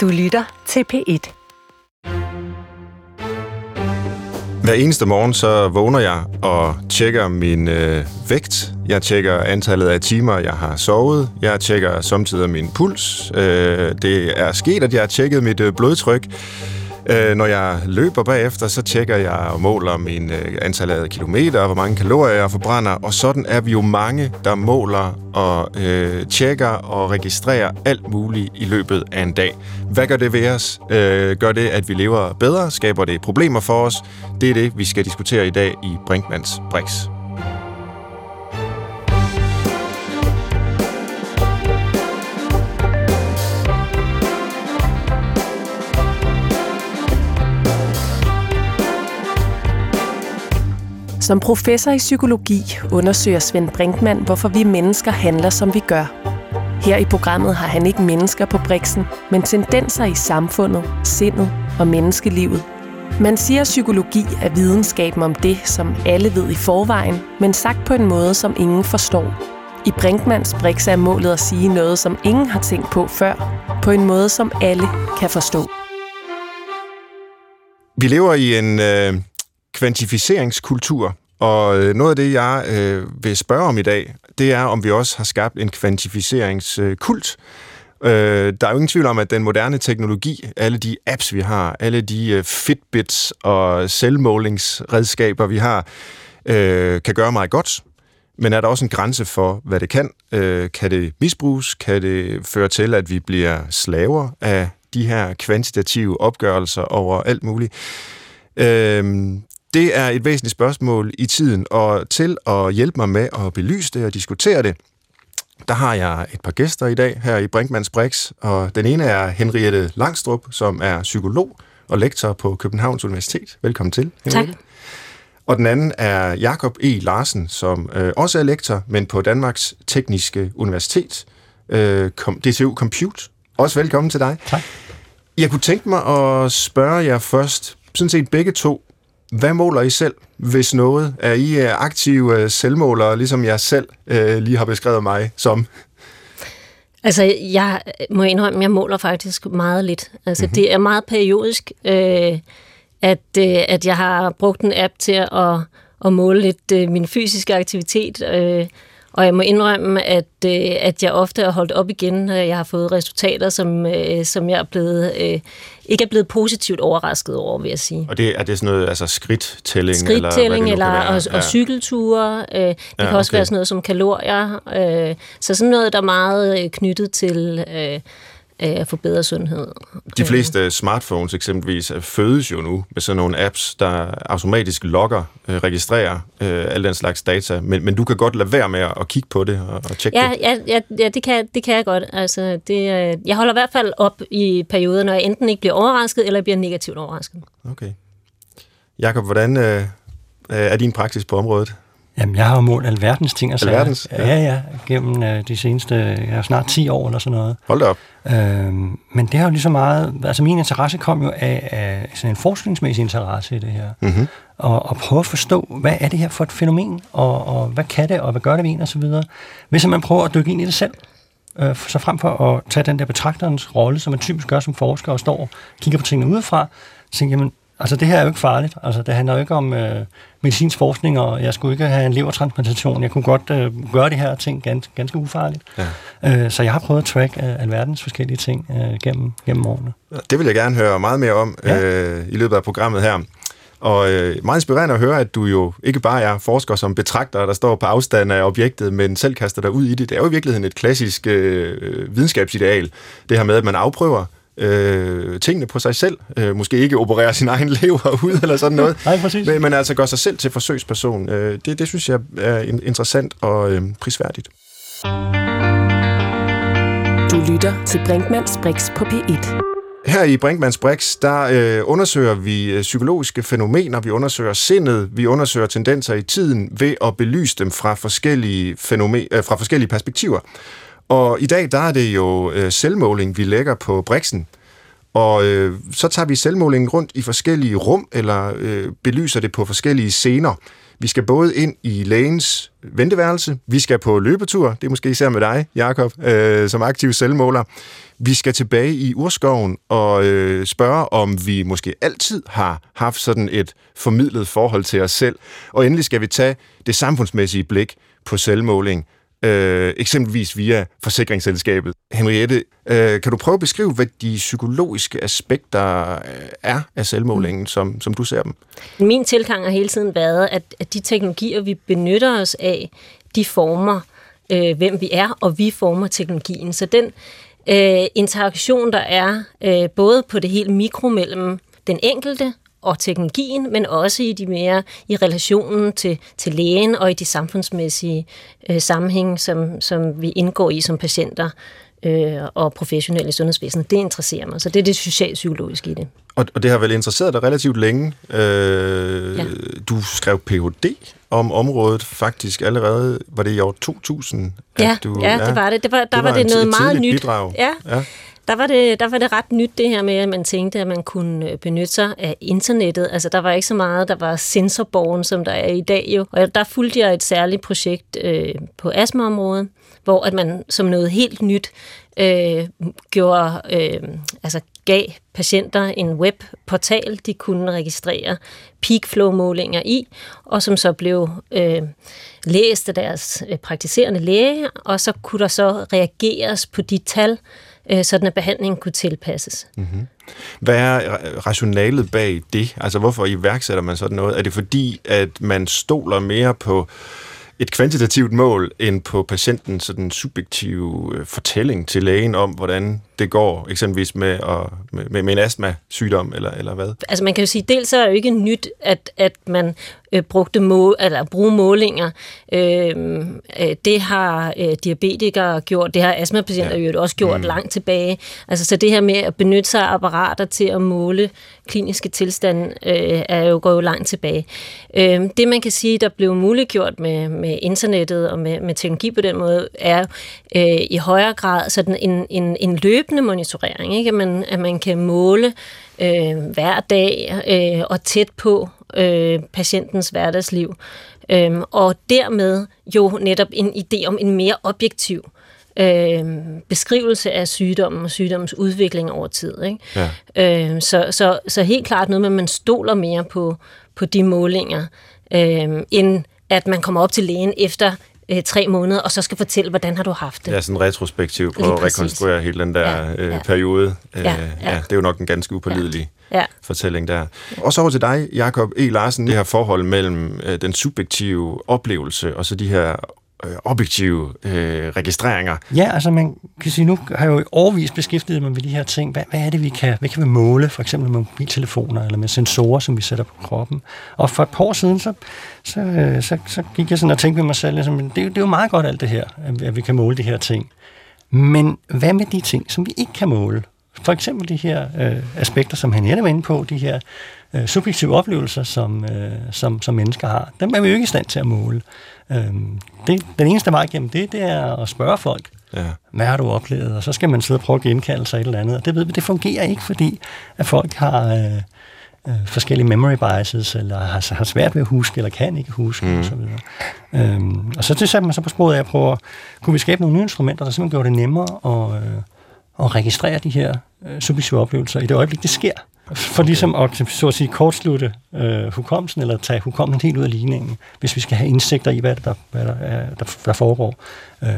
Du lytter til P1. Hver eneste morgen så vågner jeg og tjekker min øh, vægt. Jeg tjekker antallet af timer, jeg har sovet. Jeg tjekker samtidig min puls. Øh, det er sket, at jeg har tjekket mit øh, blodtryk. Øh, når jeg løber bagefter, så tjekker jeg og måler min øh, antal af kilometer, hvor mange kalorier jeg forbrænder, og sådan er vi jo mange, der måler og øh, tjekker og registrerer alt muligt i løbet af en dag. Hvad gør det ved os? Øh, gør det, at vi lever bedre? Skaber det problemer for os? Det er det, vi skal diskutere i dag i Brinkmans Brix. Som professor i psykologi undersøger Svend Brinkmann, hvorfor vi mennesker handler, som vi gør. Her i programmet har han ikke mennesker på briksen, men tendenser i samfundet, sindet og menneskelivet. Man siger, at psykologi er videnskaben om det, som alle ved i forvejen, men sagt på en måde, som ingen forstår. I Brinkmans Brix er målet at sige noget, som ingen har tænkt på før, på en måde, som alle kan forstå. Vi lever i en øh, kvantificeringskultur, og øh, noget af det, jeg øh, vil spørge om i dag, det er, om vi også har skabt en kvantificeringskult. Øh, der er jo ingen tvivl om, at den moderne teknologi, alle de apps, vi har, alle de øh, Fitbits og selvmålingsredskaber, vi har, øh, kan gøre meget godt. Men er der også en grænse for, hvad det kan? Øh, kan det misbruges? Kan det føre til, at vi bliver slaver af de her kvantitative opgørelser over alt muligt? Øh, det er et væsentligt spørgsmål i tiden, og til at hjælpe mig med at belyse det og diskutere det, der har jeg et par gæster i dag her i Brinkmanns Brix, og den ene er Henriette Langstrup, som er psykolog og lektor på Københavns Universitet. Velkommen til. Henriette. Tak. Og den anden er Jakob E. Larsen, som øh, også er lektor, men på Danmarks Tekniske Universitet, øh, DTU Compute. Også velkommen til dig. Tak. Jeg kunne tænke mig at spørge jer først, sådan set begge to, hvad måler I selv, hvis noget? Er I øh, aktive øh, selvmålere, ligesom jeg selv øh, lige har beskrevet mig som? Altså, jeg må indrømme, jeg måler faktisk meget lidt. Altså, mm-hmm. det er meget periodisk, øh, at, øh, at jeg har brugt en app til at, at måle lidt øh, min fysiske aktivitet. Øh, og jeg må indrømme, at, øh, at jeg ofte har holdt op igen, når jeg har fået resultater, som, øh, som jeg er blevet, øh, ikke er blevet positivt overrasket over, vil jeg sige. Og det, er det sådan noget, altså skridttælling? Skridttælling, eller, eller og, ja. og cykelture. Øh, det ja, kan okay. også være sådan noget som kalorier. Øh, så sådan noget, der er meget øh, knyttet til... Øh, at få bedre sundhed. De fleste smartphones eksempelvis fødes jo nu med sådan nogle apps, der automatisk logger, øh, registrerer øh, al den slags data, men, men du kan godt lade være med at kigge på det og, og tjekke ja, det. Ja, ja, ja det, kan, det kan jeg godt. Altså, det, øh, jeg holder i hvert fald op i perioder, når jeg enten ikke bliver overrasket, eller bliver negativt overrasket. Okay. Jakob, hvordan øh, er din praksis på området? Jamen, jeg har jo målt alverdens ting. Altså, alverdens? Ja, ja, ja gennem øh, de seneste ja, snart 10 år eller sådan noget. Hold da op. Øhm, men det har jo lige så meget... Altså, min interesse kom jo af, af sådan en forskningsmæssig interesse i det her. Mm-hmm. Og, og prøve at forstå, hvad er det her for et fænomen, og, og hvad kan det, og hvad gør det ved en, og så videre. Hvis man prøver at dykke ind i det selv, øh, så frem for at tage den der betragterens rolle, som man typisk gør som forsker, og står og kigger på tingene udefra, så tænker jeg, Altså, det her er jo ikke farligt. Altså, det handler jo ikke om øh, medicinsk forskning, og jeg skulle ikke have en levertransplantation. Jeg kunne godt øh, gøre de her ting ganske, ganske ufarligt. Ja. Øh, så jeg har prøvet at track øh, alverdens forskellige ting øh, gennem, gennem årene. Det vil jeg gerne høre meget mere om ja. øh, i løbet af programmet her. Og øh, meget inspirerende at høre, at du jo ikke bare er forsker som betragter, der står på afstand af objektet, men selv kaster dig ud i det. Det er jo i virkeligheden et klassisk øh, videnskabsideal. Det her med, at man afprøver øh, tingene på sig selv. Øh, måske ikke operere sin egen lever ud eller sådan noget. Nej, præcis. Men, men altså gør sig selv til forsøgsperson. Øh, det, det synes jeg er interessant og øh, prisværdigt. Du lytter til Brinkmanns Brix på P1. Her i Brinkmanns Brix, der øh, undersøger vi øh, psykologiske fænomener, vi undersøger sindet, vi undersøger tendenser i tiden ved at belyse dem fra forskellige, fænomen, øh, fra forskellige perspektiver. Og i dag, der er det jo øh, selvmåling, vi lægger på Brixen. Og øh, så tager vi selvmålingen rundt i forskellige rum, eller øh, belyser det på forskellige scener. Vi skal både ind i lægens venteværelse, vi skal på løbetur, det er måske især med dig, Jakob, øh, som aktiv selvmåler. Vi skal tilbage i urskoven og øh, spørge, om vi måske altid har haft sådan et formidlet forhold til os selv. Og endelig skal vi tage det samfundsmæssige blik på selvmåling, øh, eksempelvis via forsikringsselskabet. Henriette, øh, kan du prøve at beskrive, hvad de psykologiske aspekter øh, er af selvmålingen, som, som du ser dem? Min tilgang har hele tiden været, at, at de teknologier, vi benytter os af, de former, øh, hvem vi er, og vi former teknologien. Så den øh, interaktion, der er øh, både på det helt mikro mellem den enkelte og teknologien, men også i de mere i relationen til, til lægen og i de samfundsmæssige øh, sammenhæng, som, som vi indgår i som patienter øh, og professionelle i sundhedsvæsenet. Det interesserer mig, så det er det socialpsykologiske i det. Og, og det har vel interesseret dig relativt længe. Øh, ja. Du skrev Ph.D. om området faktisk allerede, var det i år 2000? Ja, du, ja, ja det var det. det var, der det var, var det noget meget nyt. Bidrag. Ja. ja der var, det, der var det ret nyt det her med, at man tænkte, at man kunne øh, benytte sig af internettet. Altså der var ikke så meget, der var sensorborgen, som der er i dag jo. Og der fulgte jeg et særligt projekt øh, på astmaområdet, hvor at man som noget helt nyt øh, gjorde, øh, altså gav patienter en webportal, de kunne registrere peak flow målinger i, og som så blev øh, læst af deres øh, praktiserende læge, og så kunne der så reageres på de tal, øh, sådan at behandlingen kunne tilpasses. Mm-hmm. Hvad er rationalet bag det? Altså hvorfor iværksætter man sådan noget? Er det fordi, at man stoler mere på et kvantitativt mål end på patientens sådan subjektive øh, fortælling til lægen om, hvordan det går, eksempelvis med, at, med, med en astma-sygdom, eller, eller hvad? Altså man kan jo sige, dels er det jo ikke nyt, at, at man øh, brugte mål, eller bruge målinger. Øh, øh, det har øh, diabetikere gjort, det har astmapatienter ja. jo også gjort mm. langt tilbage. Altså så det her med at benytte sig af apparater til at måle kliniske tilstande, øh, er jo gået langt tilbage. Øh, det man kan sige, der blev muliggjort med, med internettet og med, med teknologi på den måde, er øh, i højere grad sådan en, en, en løbende monitorering, ikke? At, man, at man kan måle øh, hver dag øh, og tæt på øh, patientens hverdagsliv. Øh, og dermed jo netop en idé om en mere objektiv øh, beskrivelse af sygdommen og sygdommens udvikling over tid. Ikke? Ja. Øh, så, så, så helt klart noget med, at man stoler mere på, på de målinger, øh, end at man kommer op til lægen efter øh, tre måneder, og så skal fortælle, hvordan har du haft det. Ja, sådan retrospektiv på at rekonstruere hele den der ja, øh, ja. periode. Ja, ja. ja, det er jo nok en ganske upålidelig ja. Fortælling der. Og så over til dig, Jakob E. Larsen, det her forhold mellem øh, den subjektive oplevelse og så de her øh, objektive øh, registreringer. Ja, altså man kan sige, nu har jeg jo overvist beskæftiget mig med de her ting. Hvad, hvad er det, vi kan, hvad kan vi måle, for eksempel med mobiltelefoner eller med sensorer, som vi sætter på kroppen? Og for et par år siden, så, så, øh, så, så gik jeg sådan og tænkte med mig selv, altså, det, det er jo meget godt alt det her, at vi kan måle de her ting. Men hvad med de ting, som vi ikke kan måle? For eksempel de her øh, aspekter, som han var inde på, de her øh, subjektive oplevelser, som, øh, som, som mennesker har. Dem er vi jo ikke i stand til at måle. Øhm, det, den eneste vej gennem det, det er at spørge folk, ja. hvad har du oplevet? Og så skal man sidde og prøve at genkalde sig et eller andet. Og det ved vi, det fungerer ikke, fordi at folk har øh, øh, forskellige memory biases, eller har, har svært ved at huske, eller kan ikke huske, mm. og så videre. Øhm, og så det satte man så på sporet af at prøve, kunne vi skabe nogle nye instrumenter, der simpelthen gjorde det nemmere at, øh, at registrere de her øh, subjektive oplevelser i det øjeblik, det sker. For ligesom at, så at sige, kortslutte øh, hukommelsen, eller tage hukommelsen helt ud af ligningen, hvis vi skal have indsigter i, hvad der, hvad der, er, der, der foregår. Øh.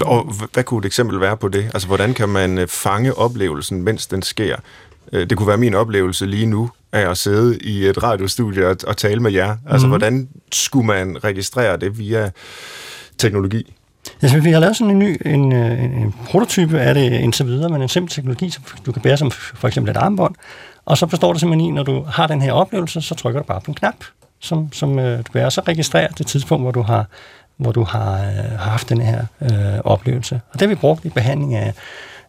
Og hvad kunne et eksempel være på det? Altså, hvordan kan man øh, fange oplevelsen, mens den sker? Øh, det kunne være min oplevelse lige nu, af at sidde i et radiostudie og, og tale med jer. Altså, mm. hvordan skulle man registrere det via teknologi? Altså, vi har lavet sådan en ny en, øh, en, en prototype af det indtil videre, men en simpel teknologi, som du kan bære som for eksempel et armbånd, og så består det simpelthen i, når du har den her oplevelse, så trykker du bare på en knap, som, som øh, du kan så registrerer det tidspunkt, hvor du har, hvor du har, øh, har haft den her øh, oplevelse. Og det har vi brugt i behandling af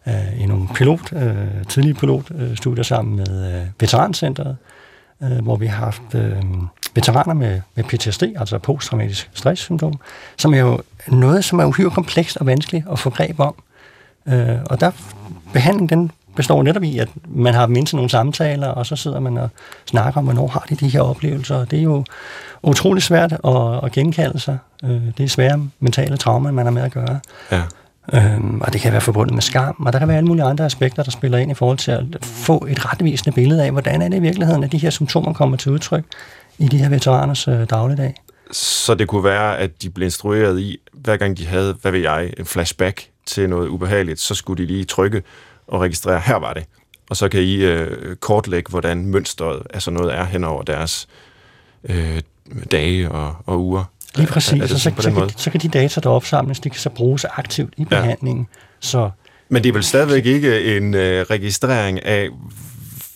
øh, i nogle pilot, øh, tidlige pilotstudier sammen med øh, Veterancenteret, øh, hvor vi har haft øh, veteraner med, med PTSD, altså posttraumatisk stresssyndrom, som er jo noget, som er uhyre komplekst og vanskeligt at få greb om. Øh, og der behandling, den består netop i, at man har mindst nogle samtaler, og så sidder man og snakker om, hvornår har de de her oplevelser. Det er jo utrolig svært at, at genkalde sig. Øh, det er svære mentale traumer, man har med at gøre. Ja. Øhm, og det kan være forbundet med skam, og der kan være alle mulige andre aspekter, der spiller ind i forhold til at få et retvisende billede af, hvordan er det i virkeligheden, at de her symptomer kommer til udtryk i de her veteraners øh, dagligdag. Så det kunne være, at de blev instrueret i, hver gang de havde, hvad ved jeg, en flashback til noget ubehageligt, så skulle de lige trykke og registrere, her var det. Og så kan I øh, kortlægge, hvordan mønstret af sådan noget er hen over deres øh, dage og, og uger. Lige præcis, er, er så, så, så, kan, så kan de data, der opsamles, de kan så bruges aktivt i behandlingen. Ja. Så, Men det er vel stadigvæk ikke en øh, registrering af,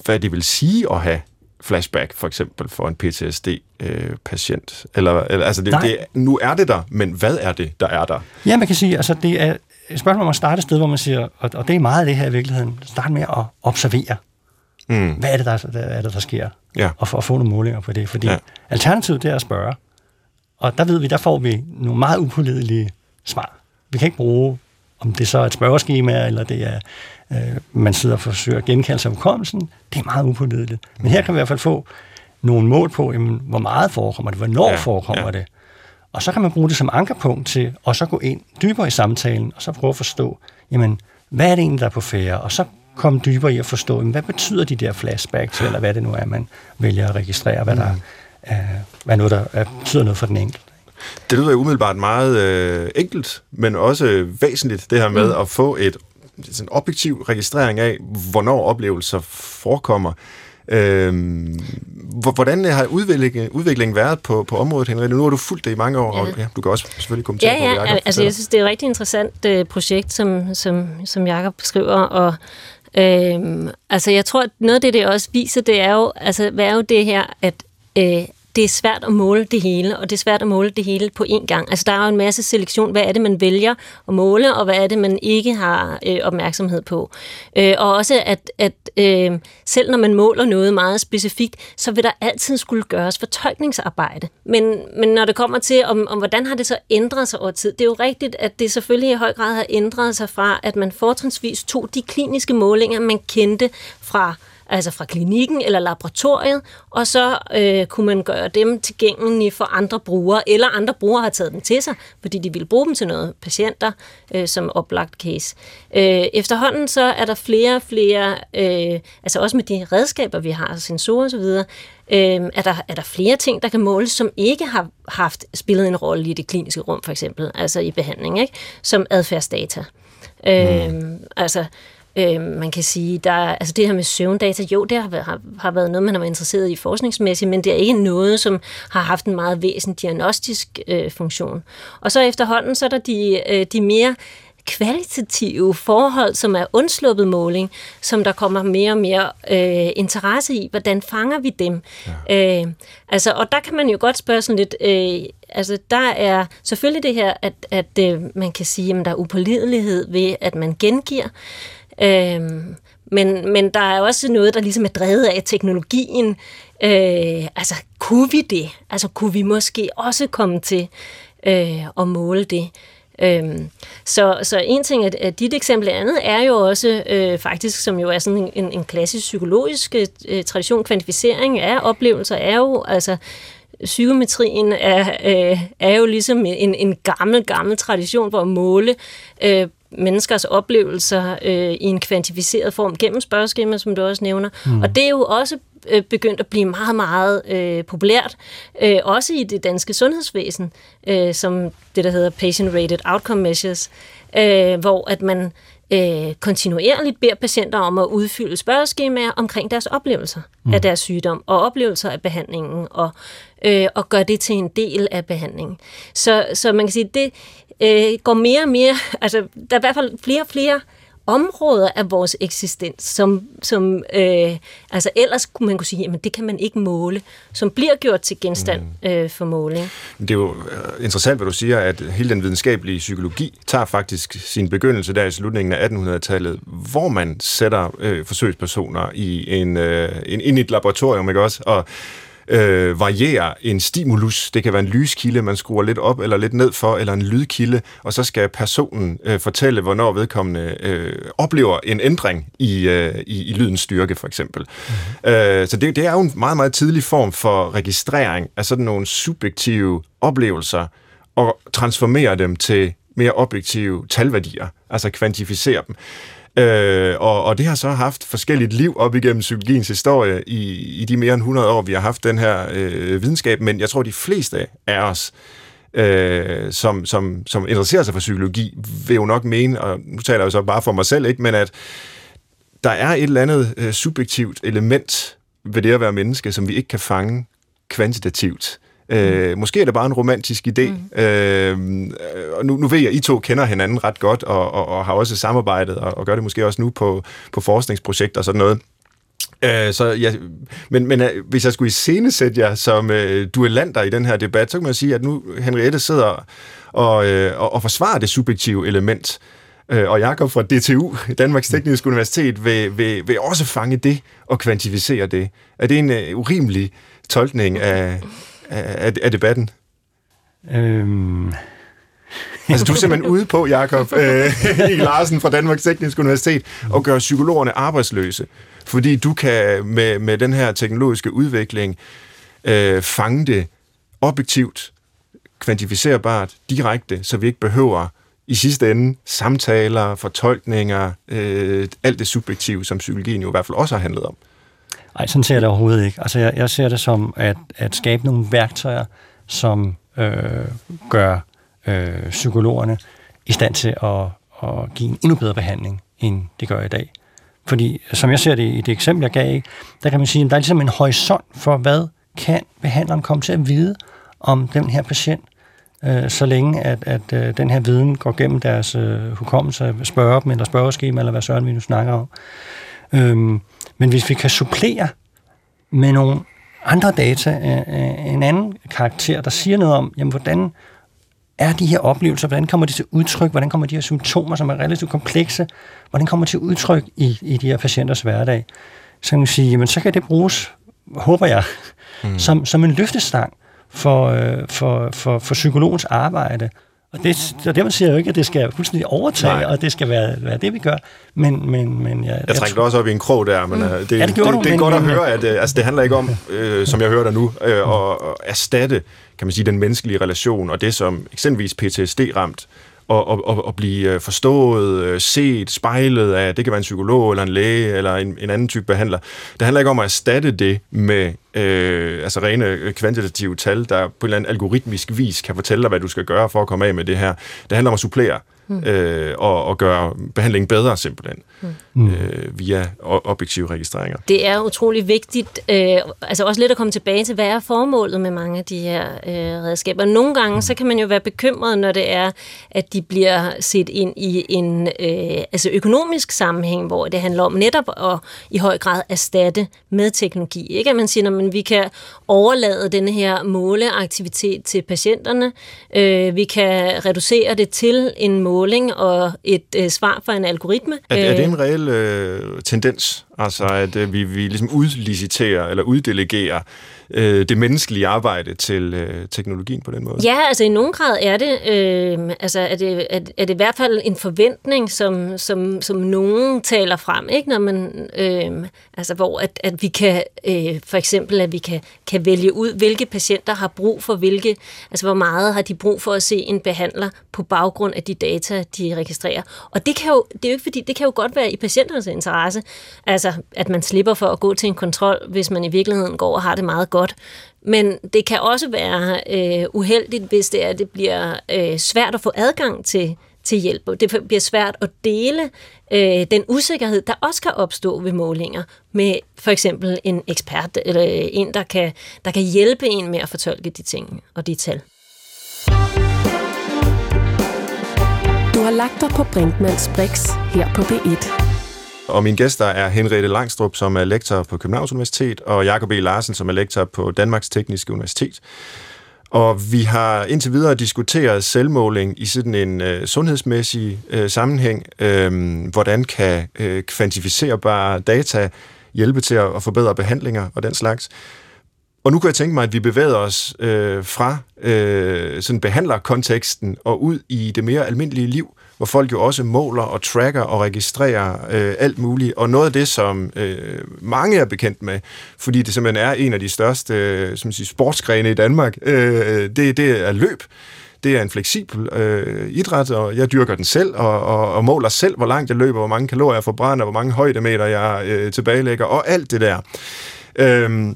hvad det vil sige at have flashback, for eksempel for en PTSD-patient? Øh, eller, eller, altså det, det, nu er det der, men hvad er det, der er der? Ja, man kan sige, altså det er et spørgsmål om at starte et sted, hvor man siger, og, og det er meget af det her i virkeligheden, start med at observere. Mm. Hvad er det, der, der, er det, der sker? Ja. Og for at få nogle målinger på det. Fordi ja. alternativet det er at spørge. Og der ved vi, der får vi nogle meget upålidelige svar. Vi kan ikke bruge, om det så er et spørgeskema, eller det er, øh, man sidder og forsøger at genkalde sig hukommelsen. Det er meget upålideligt. Men her kan vi i hvert fald få nogle mål på, jamen, hvor meget forekommer det, hvornår ja, forekommer ja. det. Og så kan man bruge det som ankerpunkt til, og så gå ind dybere i samtalen, og så prøve at forstå, jamen, hvad er det egentlig, der er på færre? Og så komme dybere i at forstå, jamen, hvad betyder de der flashbacks, eller hvad det nu er, man vælger at registrere, hvad der mm. er, hvad noget, der er, betyder noget for den enkelte. Det lyder jo umiddelbart meget øh, enkelt, men også væsentligt, det her med mm. at få et sådan objektiv registrering af, hvornår oplevelser forekommer. Øhm, hvordan har udviklingen, udviklingen været på, på området, Henrik? Nu har du fulgt det i mange år, ja. og ja, du kan også selvfølgelig kommentere ja, på, Ja, altså jeg synes, det er et rigtig interessant uh, projekt, som, som, som Jacob beskriver, og øhm, altså jeg tror, at noget af det, det også viser, det er jo, altså, hvad er jo det her, at øh, det er svært at måle det hele, og det er svært at måle det hele på én gang. Altså, der er jo en masse selektion. Hvad er det, man vælger at måle, og hvad er det, man ikke har øh, opmærksomhed på? Øh, og også, at, at øh, selv når man måler noget meget specifikt, så vil der altid skulle gøres fortolkningsarbejde. Men, men når det kommer til, om, om hvordan har det så ændret sig over tid, det er jo rigtigt, at det selvfølgelig i høj grad har ændret sig fra, at man fortrinsvis tog de kliniske målinger, man kendte fra altså fra klinikken eller laboratoriet, og så øh, kunne man gøre dem tilgængelige for andre brugere, eller andre brugere har taget dem til sig, fordi de ville bruge dem til noget patienter øh, som oplagt case. Øh, efterhånden så er der flere og flere, øh, altså også med de redskaber, vi har, sensorer osv., øh, er, der, er der flere ting, der kan måles, som ikke har haft spillet en rolle i det kliniske rum, for eksempel, altså i behandling, ikke? som adfærdsdata. Mm. Øh, altså, Øh, man kan sige, der, altså det her med søvndata, jo, det har, har, har været noget, man har været interesseret i forskningsmæssigt, men det er ikke noget, som har haft en meget væsentlig diagnostisk øh, funktion. Og så efterhånden, så er der de, øh, de mere kvalitative forhold, som er undsluppet måling, som der kommer mere og mere øh, interesse i. Hvordan fanger vi dem? Ja. Øh, altså, og der kan man jo godt spørge sådan lidt, øh, altså der er selvfølgelig det her, at, at øh, man kan sige, at der er upålidelighed ved, at man gengiver, Øhm, men, men der er også noget, der ligesom er drevet af teknologien. Øh, altså, kunne vi det? Altså, kunne vi måske også komme til øh, at måle det? Øhm, så, så en ting er, at dit eksempel andet er jo også øh, faktisk, som jo er sådan en, en klassisk psykologisk øh, tradition, kvantificering af oplevelser, er jo altså psykometrien er, øh, er jo ligesom en, en gammel, gammel tradition for at måle øh, menneskers oplevelser øh, i en kvantificeret form gennem spørgeskemaer, som du også nævner. Mm. Og det er jo også øh, begyndt at blive meget, meget øh, populært, øh, også i det danske sundhedsvæsen, øh, som det, der hedder Patient-Rated Outcome Measures, øh, hvor at man øh, kontinuerligt beder patienter om at udfylde spørgeskemaer omkring deres oplevelser mm. af deres sygdom og oplevelser af behandlingen og, øh, og gør det til en del af behandlingen. Så, så man kan sige, det øh, går mere og mere, altså der er i hvert fald flere og flere områder af vores eksistens, som, som øh, altså ellers kunne man kunne sige, at det kan man ikke måle, som bliver gjort til genstand mm. øh, for måling. Det er jo øh, interessant, hvad du siger, at hele den videnskabelige psykologi tager faktisk sin begyndelse der i slutningen af 1800-tallet, hvor man sætter øh, forsøgspersoner i en, øh, en, ind i et laboratorium, ikke også? Og øh, variere en stimulus. Det kan være en lyskilde, man skruer lidt op eller lidt ned for, eller en lydkilde, og så skal personen øh, fortælle, hvornår vedkommende øh, oplever en ændring i, øh, i, i lydens styrke, for eksempel. Mm-hmm. Øh, så det, det er jo en meget, meget tidlig form for registrering af sådan nogle subjektive oplevelser, og transformere dem til mere objektive talværdier, altså kvantificere dem. Øh, og, og det har så haft forskelligt liv op igennem psykologiens historie i, i de mere end 100 år, vi har haft den her øh, videnskab, men jeg tror, de fleste af os, øh, som, som, som interesserer sig for psykologi, vil jo nok mene, og nu taler jeg jo så bare for mig selv, ikke, men at der er et eller andet øh, subjektivt element ved det at være menneske, som vi ikke kan fange kvantitativt. Øh, måske er det bare en romantisk idé. Mm. Øh, og nu, nu ved jeg, at I to kender hinanden ret godt, og, og, og har også samarbejdet, og, og gør det måske også nu på, på forskningsprojekter og sådan noget. Øh, så ja, men, men øh, hvis jeg skulle iscenesætte jer som øh, duellanter i den her debat, så kan man sige, at nu Henriette sidder og, øh, og, og forsvarer det subjektive element, øh, og Jakob fra DTU, Danmarks Tekniske Universitet, vil, vil, vil også fange det og kvantificere det. Er det en øh, urimelig tolkning af, af, af debatten? Øhm... altså, du er simpelthen ude på, Jakob øh, Larsen fra Danmarks Tekniske Universitet, og gøre psykologerne arbejdsløse, fordi du kan med, med den her teknologiske udvikling øh, fange det objektivt, kvantificerbart, direkte, så vi ikke behøver i sidste ende samtaler, fortolkninger, øh, alt det subjektive, som psykologien jo i hvert fald også har handlet om. Nej, sådan ser jeg det overhovedet ikke. Altså, jeg, jeg ser det som at, at skabe nogle værktøjer, som øh, gør øh, psykologerne i stand til at, at give en endnu bedre behandling, end det gør i dag. Fordi, som jeg ser det i det eksempel, jeg gav, der kan man sige, at der er ligesom en horisont for, hvad kan behandleren komme til at vide om den her patient, øh, så længe at, at øh, den her viden går gennem deres øh, hukommelse, spørger dem, eller spørgeskema, eller hvad søren vi nu snakker om. Øhm, men hvis vi kan supplere med nogle andre data af en anden karakter, der siger noget om, jamen, hvordan er de her oplevelser, hvordan kommer de til udtryk, hvordan kommer de her symptomer, som er relativt komplekse, hvordan kommer de til udtryk i, i de her patienters hverdag, så kan man sige, jamen så kan det bruges, håber jeg, mm. som, som en løftestang for, øh, for, for, for psykologens arbejde. Og det, så man siger jo ikke, at det skal fuldstændig overtage, Nej. og det skal være, være det, vi gør. Men, men, men jeg, jeg trængte også op i en krog der, men mm. Øh, det, ja, det, det, det, det er godt at høre, at øh, altså, det handler ikke om, øh, som jeg hører dig nu, øh, at, at erstatte kan man sige, den menneskelige relation, og det som eksempelvis PTSD-ramt og, og, og, og blive øh, forstået, øh, set, spejlet af, det kan være en psykolog eller en læge eller en, en anden type behandler. Det handler ikke om at erstatte det med øh, altså rene kvantitative tal, der på en eller anden algoritmisk vis kan fortælle dig, hvad du skal gøre for at komme af med det her. Det handler om at supplere mm. øh, og, og gøre behandlingen bedre simpelthen mm. øh, via objektive registreringer. Det er utrolig vigtigt, øh, altså også lidt at komme tilbage til, hvad er formålet med mange af de her øh, redskaber. Nogle gange, mm. så kan man jo være bekymret, når det er, at de bliver set ind i en øh, altså økonomisk sammenhæng, hvor det handler om netop at i høj grad erstatte med teknologi. Ikke at man siger, at vi kan overlade denne her måleaktivitet til patienterne, øh, vi kan reducere det til en måling og et øh, svar fra en algoritme. Er, er det en reel øh, tendens? Altså at øh, vi, vi ligesom udliciterer eller uddelegerer øh, det menneskelige arbejde til øh, teknologien på den måde? Ja, altså i nogen grad er det, øh, altså er det, er, er det i hvert fald en forventning, som, som, som nogen taler frem, ikke? Når man, øh, altså hvor at, at vi kan, øh, for eksempel at vi kan, kan vælge ud, hvilke patienter har brug for hvilke, altså hvor meget har de brug for at se en behandler på baggrund af de data, de registrerer. Og det kan jo, det er jo ikke fordi, det kan jo godt være i patienternes interesse, altså at man slipper for at gå til en kontrol, hvis man i virkeligheden går og har det meget godt. Men det kan også være øh, uheldigt, hvis det er, det bliver øh, svært at få adgang til, til hjælp. Det bliver svært at dele øh, den usikkerhed, der også kan opstå ved målinger med for eksempel en ekspert eller en, der kan, der kan hjælpe en med at fortolke de ting og de tal. Du har lagt dig på Brinkmanns Brix her på B1. Og mine gæster er Henriette Langstrup, som er lektor på Københavns Universitet, og Jakob E. Larsen, som er lektor på Danmarks Tekniske Universitet. Og vi har indtil videre diskuteret selvmåling i sådan en øh, sundhedsmæssig øh, sammenhæng. Øh, hvordan kan øh, kvantificerbare data hjælpe til at, at forbedre behandlinger og den slags. Og nu kan jeg tænke mig, at vi bevæger os øh, fra øh, sådan behandlerkonteksten og ud i det mere almindelige liv, hvor folk jo også måler og tracker og registrerer øh, alt muligt. Og noget af det, som øh, mange er bekendt med, fordi det simpelthen er en af de største øh, som siger, sportsgrene i Danmark, øh, det, det er løb. det er en fleksibel øh, idræt, og jeg dyrker den selv, og, og, og måler selv, hvor langt jeg løber, hvor mange kalorier jeg forbrænder, hvor mange højdemeter jeg øh, tilbagelægger, og alt det der. Øh,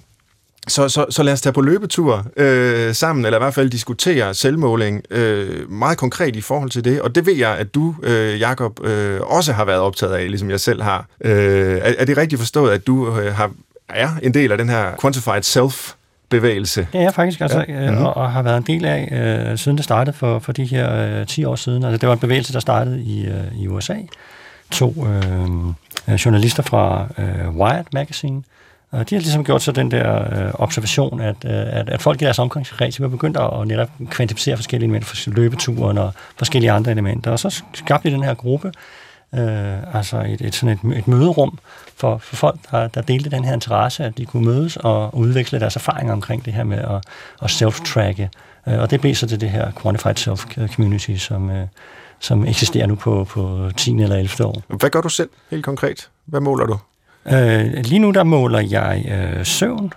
så, så, så lad os tage på løbetur øh, sammen, eller i hvert fald diskutere selvmåling øh, meget konkret i forhold til det. Og det ved jeg, at du, øh, Jakob, øh, også har været optaget af, ligesom jeg selv har. Øh, er, er det rigtigt forstået, at du øh, har, er en del af den her quantified self bevægelse. Det er jeg faktisk, altså, ja. mm-hmm. og, og har været en del af, øh, siden det startede for, for de her øh, 10 år siden. Altså, det var en bevægelse, der startede i, øh, i USA. To øh, journalister fra øh, Wired Magazine, og de har ligesom gjort så den der øh, observation, at, øh, at, at folk i deres omgangskreds var begyndt at, at netop kvantificere forskellige elementer, for løbeturen og forskellige andre elementer. Og så skabte de den her gruppe, øh, altså et, et, sådan et, et møderum for, for folk, der, der delte den her interesse, at de kunne mødes og udveksle deres erfaringer omkring det her med at, at self-tracke. Øh, og det blev så til det her Quantified Self-Community, som, øh, som eksisterer nu på, på 10. eller 11. år. Hvad gør du selv helt konkret? Hvad måler du? Øh, lige nu der måler jeg øh, søvn,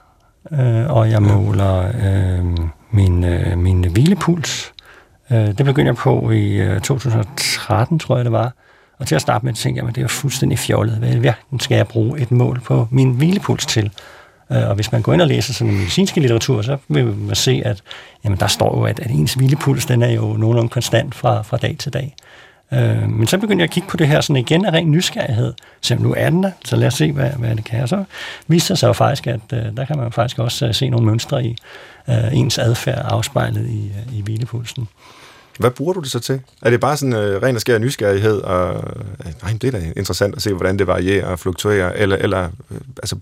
øh, og jeg måler øh, min, øh, min hvilepuls. Øh, det begyndte jeg på i øh, 2013, tror jeg det var. Og til at starte med, tænkte jeg, at det er fuldstændig fjollet. Hvad hverken skal jeg bruge et mål på min hvilepuls til? Øh, og hvis man går ind og læser sådan en medicinske litteratur, så vil man se, at jamen, der står jo, at, at ens hvilepuls den er jo nogenlunde konstant fra, fra dag til dag. Øh, men så begyndte jeg at kigge på det her sådan igen af ren nysgerrighed. Så nu er den der, så lad os se, hvad, hvad det kan. Og så viste det sig jo faktisk, at øh, der kan man faktisk også øh, se nogle mønstre i øh, ens adfærd afspejlet i, øh, i hvilepulsen. Hvad bruger du det så til? Er det bare sådan øh, ren og skær nysgerrighed, og øh, nej, det er da interessant at se, hvordan det varierer og fluktuerer, eller, eller øh, altså,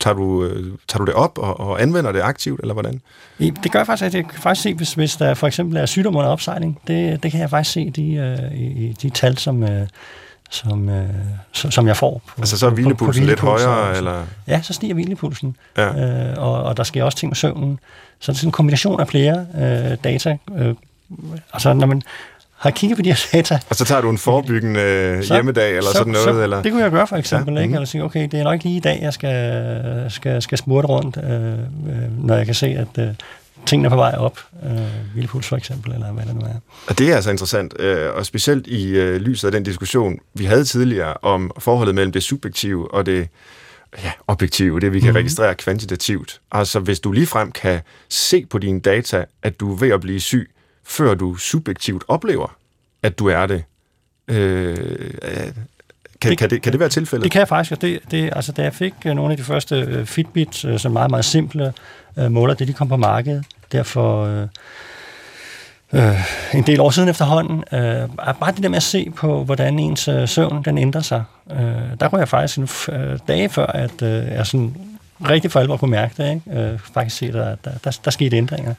tager du, øh, tager du det op og, og anvender det aktivt, eller hvordan? Det gør jeg faktisk, at jeg kan faktisk se, hvis, hvis der for eksempel er sygdom under opsejling, det, det kan jeg faktisk se de, øh, i de tal, som, øh, som, som jeg får. På, altså så er hvilepulsen lidt højere? Eller? Ja, så stiger hvilepulsen. Ja. Øh, og, og der sker også ting med søvnen. Så det er sådan en kombination af flere øh, data. Øh, altså når man har kigget på de her data. Og så tager du en forebyggende øh, så, hjemmedag eller så, sådan noget? Så, eller? Det kunne jeg gøre for eksempel. Ja. Ikke? Mm. Eller sige, okay, det er nok ikke lige i dag, jeg skal, skal, skal smurte rundt, øh, øh, når jeg kan se, at øh, tingene er på vej op. Øh, Vildpuls for eksempel, eller hvad det nu er. Og det er altså interessant, øh, og specielt i øh, lyset af den diskussion, vi havde tidligere om forholdet mellem det subjektive og det ja, objektive, det vi kan mm. registrere kvantitativt. Altså hvis du ligefrem kan se på dine data, at du er ved at blive syg, før du subjektivt oplever, at du er det. Øh, kan, det, kan, det, kan det være tilfældet? Det kan jeg faktisk. Det, det, altså, da jeg fik øh, nogle af de første uh, Fitbits, uh, som meget, meget simple måler, det de kom på markedet, derfor uh, uh, en del år siden efterhånden, uh, bare det der med at se på, hvordan ens uh, søvn den ændrer sig, uh, der kunne jeg faktisk uh, dage før, at uh, jeg sådan rigtig for alvor kunne mærke det, ikke? Uh, faktisk se, at der, der, der, der skete ændringer.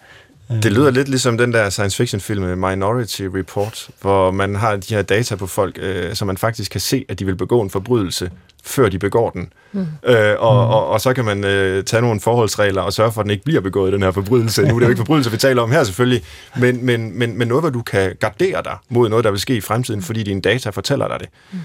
Det lyder lidt ligesom den der science fiction film Minority Report, hvor man har de her data på folk, øh, så man faktisk kan se, at de vil begå en forbrydelse, før de begår den. Mm. Øh, og, mm. og, og så kan man øh, tage nogle forholdsregler og sørge for, at den ikke bliver begået, den her forbrydelse. Nu er det jo ikke forbrydelse, vi taler om her selvfølgelig, men, men, men, men noget, hvor du kan gardere dig mod noget, der vil ske i fremtiden, fordi dine data fortæller dig det. Mm.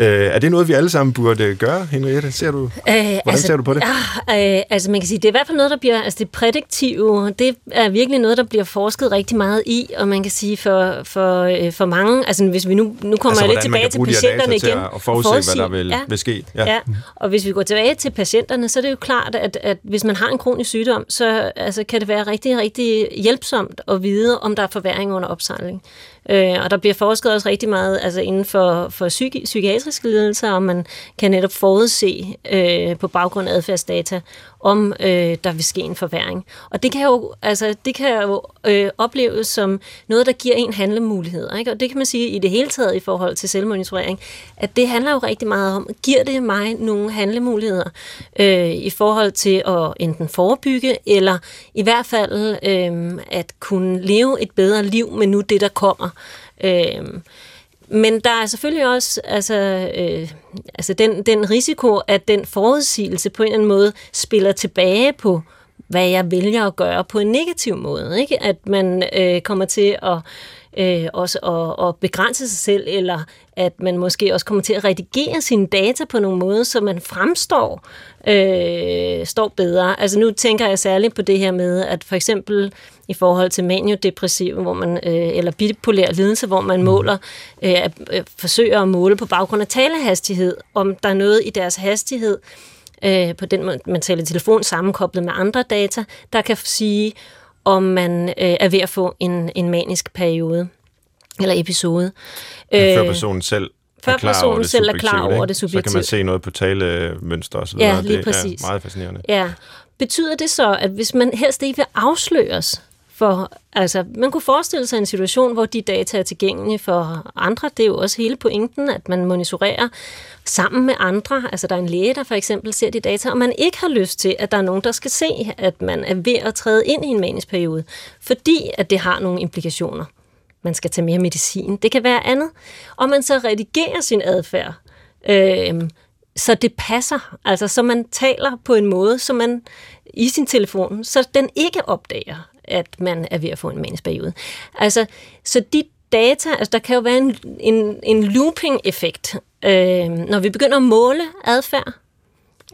Øh, er det noget, vi alle sammen burde gøre, Henriette? Ser du, øh, hvordan altså, ser du på det? Ja, øh, altså man kan sige, det er i hvert fald noget, der bliver, altså det prædiktive, det er virkelig noget, der bliver forsket rigtig meget i, og man kan sige for, for, øh, for mange, altså hvis vi nu, nu kommer altså, jeg lidt tilbage til patienterne igen. Til at forudse, forudse, hvad der vil, ja. vil ske. Ja. ja. og hvis vi går tilbage til patienterne, så er det jo klart, at, at hvis man har en kronisk sygdom, så altså, kan det være rigtig, rigtig hjælpsomt at vide, om der er forværing under opsejling. Øh, og der bliver forsket også rigtig meget altså inden for, for psyki- psykiatriske lidelser, og man kan netop forudse øh, på baggrund af adfærdsdata, om øh, der vil ske en forværing. Og det kan jo, altså, det kan jo øh, opleves som noget, der giver en handlemuligheder. Ikke? Og det kan man sige i det hele taget i forhold til selvmonitorering, at det handler jo rigtig meget om, giver det mig nogle handlemuligheder øh, i forhold til at enten forebygge, eller i hvert fald øh, at kunne leve et bedre liv med nu det, der kommer. Øh, men der er selvfølgelig også altså, øh, altså den, den risiko, at den forudsigelse på en eller anden måde spiller tilbage på, hvad jeg vælger at gøre på en negativ måde. Ikke? At man øh, kommer til at øh, også at, at begrænse sig selv, eller at man måske også kommer til at redigere sine data på nogle måde, så man fremstår øh, står bedre. Altså nu tænker jeg særligt på det her med, at for eksempel i forhold til maniodepressiv, hvor man, øh, eller bipolær lidelse, hvor man måler, øh, øh, forsøger at måle på baggrund af talehastighed, om der er noget i deres hastighed, øh, på den måde, man taler telefon sammenkoblet med andre data, der kan sige, om man øh, er ved at få en, en manisk periode eller episode. Ja, før personen selv før er klar personen over det selv er klar over det Så kan man subjektivt. se noget på talemønster og så Ja, lige det præcis. er meget fascinerende. Ja. Betyder det så, at hvis man helst ikke vil afsløres for, altså, man kunne forestille sig en situation, hvor de data er tilgængelige for andre. Det er jo også hele pointen, at man monitorerer sammen med andre. Altså, der er en læge, der for eksempel ser de data, og man ikke har lyst til, at der er nogen, der skal se, at man er ved at træde ind i en manisk periode, fordi at det har nogle implikationer. Man skal tage mere medicin. Det kan være andet. Og man så redigerer sin adfærd, øh, så det passer. Altså, så man taler på en måde, så man i sin telefon, så den ikke opdager, at man er ved at få en manisk periode. Altså, så de data, altså der kan jo være en, en, en looping-effekt. Øh, når vi begynder at måle adfærd,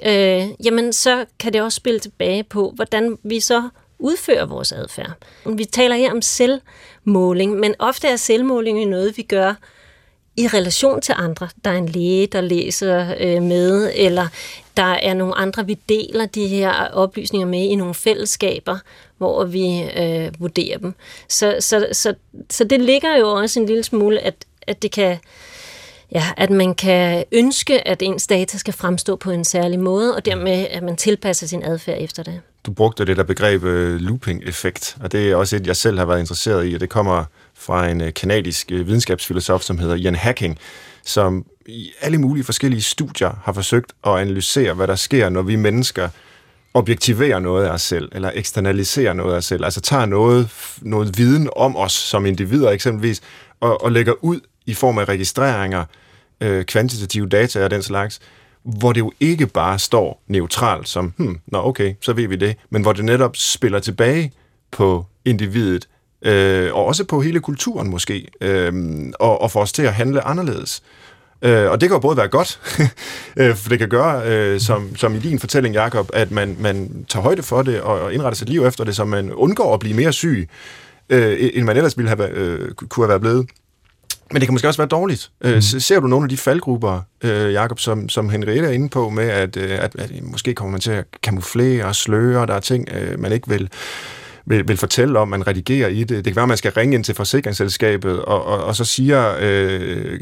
øh, jamen så kan det også spille tilbage på, hvordan vi så udfører vores adfærd. Vi taler her om selvmåling, men ofte er selvmåling jo noget, vi gør i relation til andre. Der er en læge, der læser øh, med, eller der er nogle andre, vi deler de her oplysninger med i nogle fællesskaber, hvor vi øh, vurderer dem. Så, så, så, så det ligger jo også en lille smule, at, at det kan ja, at man kan ønske, at ens data skal fremstå på en særlig måde, og dermed at man tilpasser sin adfærd efter det. Du brugte det der begreb øh, looping-effekt, og det er også et, jeg selv har været interesseret i, og det kommer fra en øh, kanadisk øh, videnskabsfilosof, som hedder Ian Hacking, som i alle mulige forskellige studier har forsøgt at analysere, hvad der sker, når vi mennesker objektiverer noget af os selv, eller eksternaliserer noget af os selv, altså tager noget, noget viden om os som individer eksempelvis, og, og lægger ud i form af registreringer, øh, kvantitative data og den slags, hvor det jo ikke bare står neutralt som, hmm, nå okay, så ved vi det, men hvor det netop spiller tilbage på individet, øh, og også på hele kulturen måske, øh, og, og får os til at handle anderledes. Øh, og det kan jo både være godt, øh, for det kan gøre, øh, som, som i din fortælling, Jakob, at man, man tager højde for det og, og indretter sit liv efter det, så man undgår at blive mere syg, øh, end man ellers ville have, øh, kunne have været blevet. Men det kan måske også være dårligt. Øh, ser du nogle af de faldgrupper, øh, Jakob, som, som Henriette er inde på, med at, øh, at, at måske kommer man til at kamuflere og sløre, der er ting, øh, man ikke vil, vil, vil fortælle om, man redigerer i det. Det kan være, at man skal ringe ind til forsikringsselskabet, og, og, og så siger øh,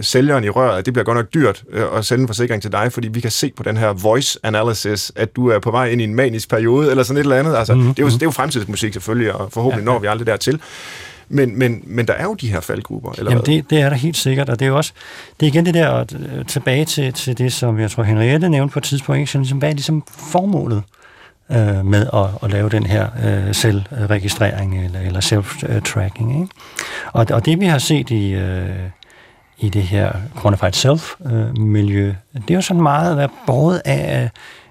sælgeren i røret, at det bliver godt nok dyrt øh, at sælge en forsikring til dig, fordi vi kan se på den her voice analysis, at du er på vej ind i en manisk periode, eller sådan et eller andet. Altså, mm-hmm. det, er jo, det er jo fremtidsmusik selvfølgelig, og forhåbentlig ja, ja. når vi aldrig dertil. Men, men, men der er jo de her faldgrupper, eller Jamen hvad? det, det er der helt sikkert, og det er jo også, det er igen det der, øh, tilbage til, til det, som jeg tror Henriette nævnte på et tidspunkt, ikke? Så ligesom, hvad er ligesom formålet øh, med at, at lave den her øh, selvregistrering eller, eller self-tracking. Ikke? Og, og det vi har set i, øh, i det her quantified self-miljø, øh, det er jo sådan meget at være båret af,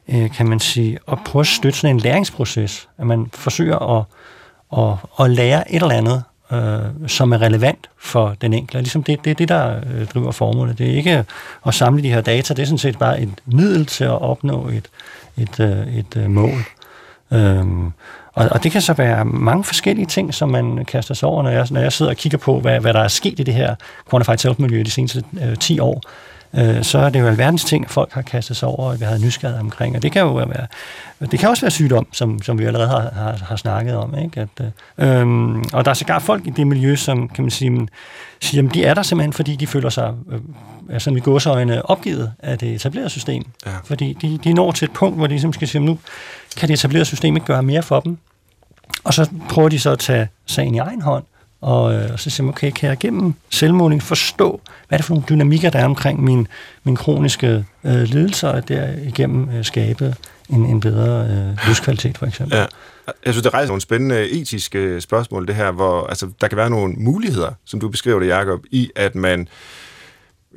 øh, kan man sige, at prøve at støtte sådan en læringsproces, at man forsøger at, at, at lære et eller andet, øh, som er relevant for den enkelte. Ligesom det er det, det, der øh, driver formålet. Det er ikke at samle de her data, det er sådan set bare et middel til at opnå et, et, øh, et øh, et øh, mål. Øhm, og, og det kan så være mange forskellige ting, som man kaster sig over, når jeg, når jeg sidder og kigger på, hvad, hvad der er sket i det her quantified self-miljø de seneste øh, 10 år. Øh, så er det jo alverdens ting, folk har kastet sig over, og vi har nysgerrighed omkring. Og det kan jo være, det kan også være sygdom, som, som vi allerede har, har, har snakket om. Ikke? At, øh, øhm, og der er sågar folk i det miljø, som kan man sige, siger, at de er der simpelthen, fordi de føler sig øh, altså med gåsøjne opgivet af det etablerede system. Ja. Fordi de, de når til et punkt, hvor de ligesom skal sige, nu kan det etablerede system ikke gøre mere for dem. Og så prøver de så at tage sagen i egen hånd, og, øh, og så siger man, okay, kan jeg gennem selvmåling forstå, hvad er det for nogle dynamikker, der er omkring min, min kroniske øh, lidelse, og derigennem øh, skabe en, en bedre øh, livskvalitet, for eksempel. Ja. Jeg synes, det rejser nogle spændende etiske øh, spørgsmål, det her, hvor altså, der kan være nogle muligheder, som du beskriver det, Jacob, i at man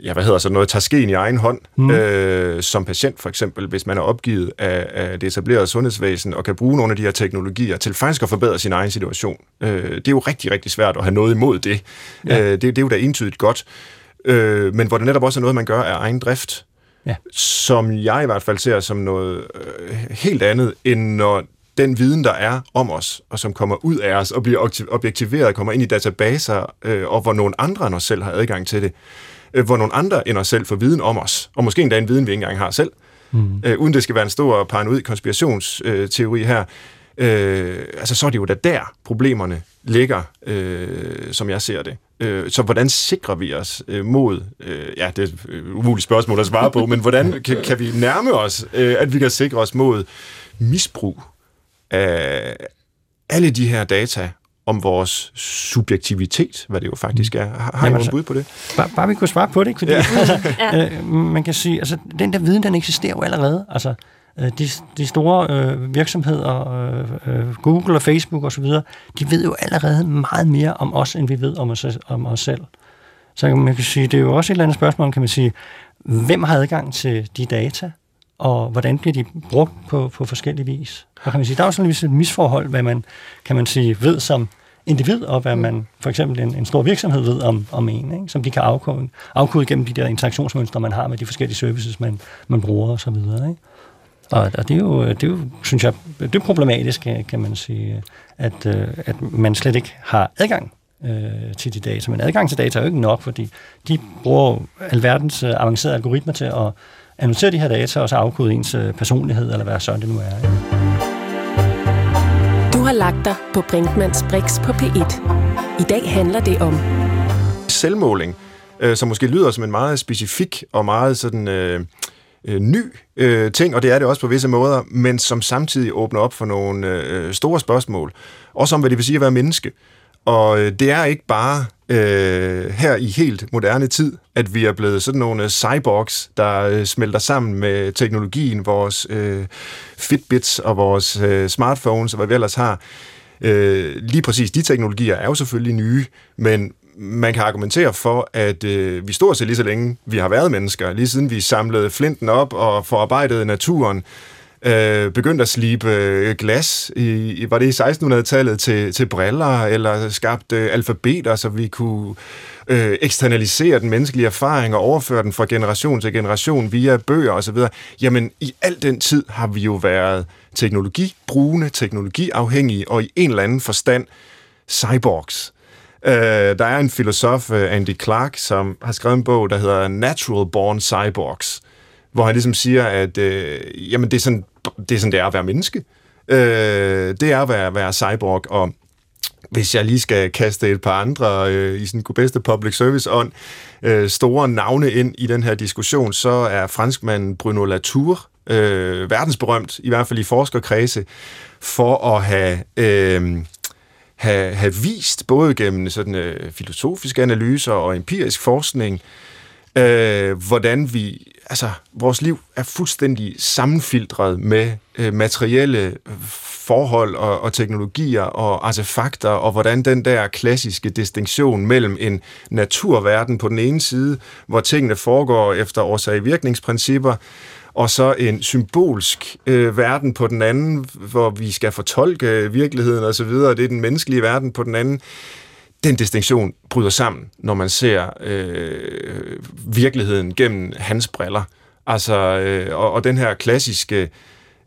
ja, hvad hedder så noget, tager skeen i egen hånd, mm. øh, som patient for eksempel, hvis man er opgivet af, af det etablerede sundhedsvæsen, og kan bruge nogle af de her teknologier til faktisk at forbedre sin egen situation. Øh, det er jo rigtig, rigtig svært at have noget imod det. Ja. Øh, det, det er jo da entydigt godt. Øh, men hvor det netop også er noget, man gør af egen drift, ja. som jeg i hvert fald ser som noget øh, helt andet, end når den viden, der er om os, og som kommer ud af os og bliver objektiveret, kommer ind i databaser, øh, og hvor nogle andre end os selv har adgang til det, øh, hvor nogle andre end os selv får viden om os, og måske endda en viden, vi ikke engang har selv, mm. øh, uden det skal være en stor paranoid konspirationsteori her, øh, altså så er det jo da der problemerne ligger, øh, som jeg ser det. Øh, så hvordan sikrer vi os øh, mod, øh, ja, det er et umuligt spørgsmål at svare på, men hvordan kan, kan vi nærme os, øh, at vi kan sikre os mod misbrug af alle de her data om vores subjektivitet, hvad det jo faktisk er. Har, har I altså, bud på det? Bare, bare vi kunne svare på det? Fordi, ja. altså, øh, man kan sige, altså den der viden, den eksisterer jo allerede. Altså, øh, de, de store øh, virksomheder, øh, øh, Google og Facebook osv., de ved jo allerede meget mere om os, end vi ved om os, om os selv. Så man kan sige, det er jo også et eller andet spørgsmål, kan man sige, hvem har adgang til de data? Og hvordan bliver de brugt på, på forskellige vis. Og kan man sige, der er jo sådan et misforhold, hvad man, kan man sige, ved som individ, og hvad man for eksempel en, en stor virksomhed ved om, om en, ikke? som de kan afkode, afkode gennem de der interaktionsmønstre, man har med de forskellige services, man, man bruger osv. Ikke? Og, og det, er jo, det er jo, synes jeg, det er problematisk, kan man sige, at, øh, at man slet ikke har adgang øh, til de data. Men adgang til data er jo ikke nok, fordi de bruger alverdens øh, avancerede algoritmer til at analysere de her data, og så afkode ens øh, personlighed, eller hvad sådan det nu er. Du har lagt dig på Brinkmans Brix på P1. I dag handler det om selvmåling, øh, som måske lyder som en meget specifik og meget sådan... Øh, øh, ny øh, ting, og det er det også på visse måder, men som samtidig åbner op for nogle øh, store spørgsmål. Også om, hvad det vil sige at være menneske. Og øh, det er ikke bare øh, her i helt moderne tid, at vi er blevet sådan nogle cyborgs, der øh, smelter sammen med teknologien, vores øh, Fitbits og vores øh, smartphones og hvad vi ellers har. Øh, lige præcis de teknologier er jo selvfølgelig nye, men man kan argumentere for, at øh, vi stort set lige så længe vi har været mennesker, lige siden vi samlede flinten op og forarbejdede naturen, øh, Øh, begyndte at slibe øh, glas, i, var det i 1600-tallet, til, til briller, eller skabte øh, alfabeter, så vi kunne øh, eksternalisere den menneskelige erfaring og overføre den fra generation til generation via bøger osv. Jamen, i al den tid har vi jo været teknologibrugende, teknologiafhængige, og i en eller anden forstand cyborgs. Øh, der er en filosof, øh, Andy Clark, som har skrevet en bog, der hedder Natural Born Cyborgs, hvor han ligesom siger, at øh, jamen det, er sådan, det er sådan, det er at være menneske. Øh, det er at være, være cyborg, og hvis jeg lige skal kaste et par andre øh, i sådan bedste public service ånd, øh, store navne ind i den her diskussion, så er franskmanden Bruno Latour øh, verdensberømt, i hvert fald i forskerkredse, for at have... Øh, have, have vist, både gennem sådan, øh, filosofiske analyser og empirisk forskning, øh, hvordan vi altså, vores liv er fuldstændig sammenfiltret med øh, materielle øh, forhold og, og teknologier og artefakter, og hvordan den der klassiske distinktion mellem en naturverden på den ene side, hvor tingene foregår efter årsag-virkningsprincipper, og så en symbolsk øh, verden på den anden, hvor vi skal fortolke virkeligheden osv., det er den menneskelige verden på den anden den distinktion bryder sammen, når man ser øh, virkeligheden gennem hans briller. Altså, øh, og, og den her klassiske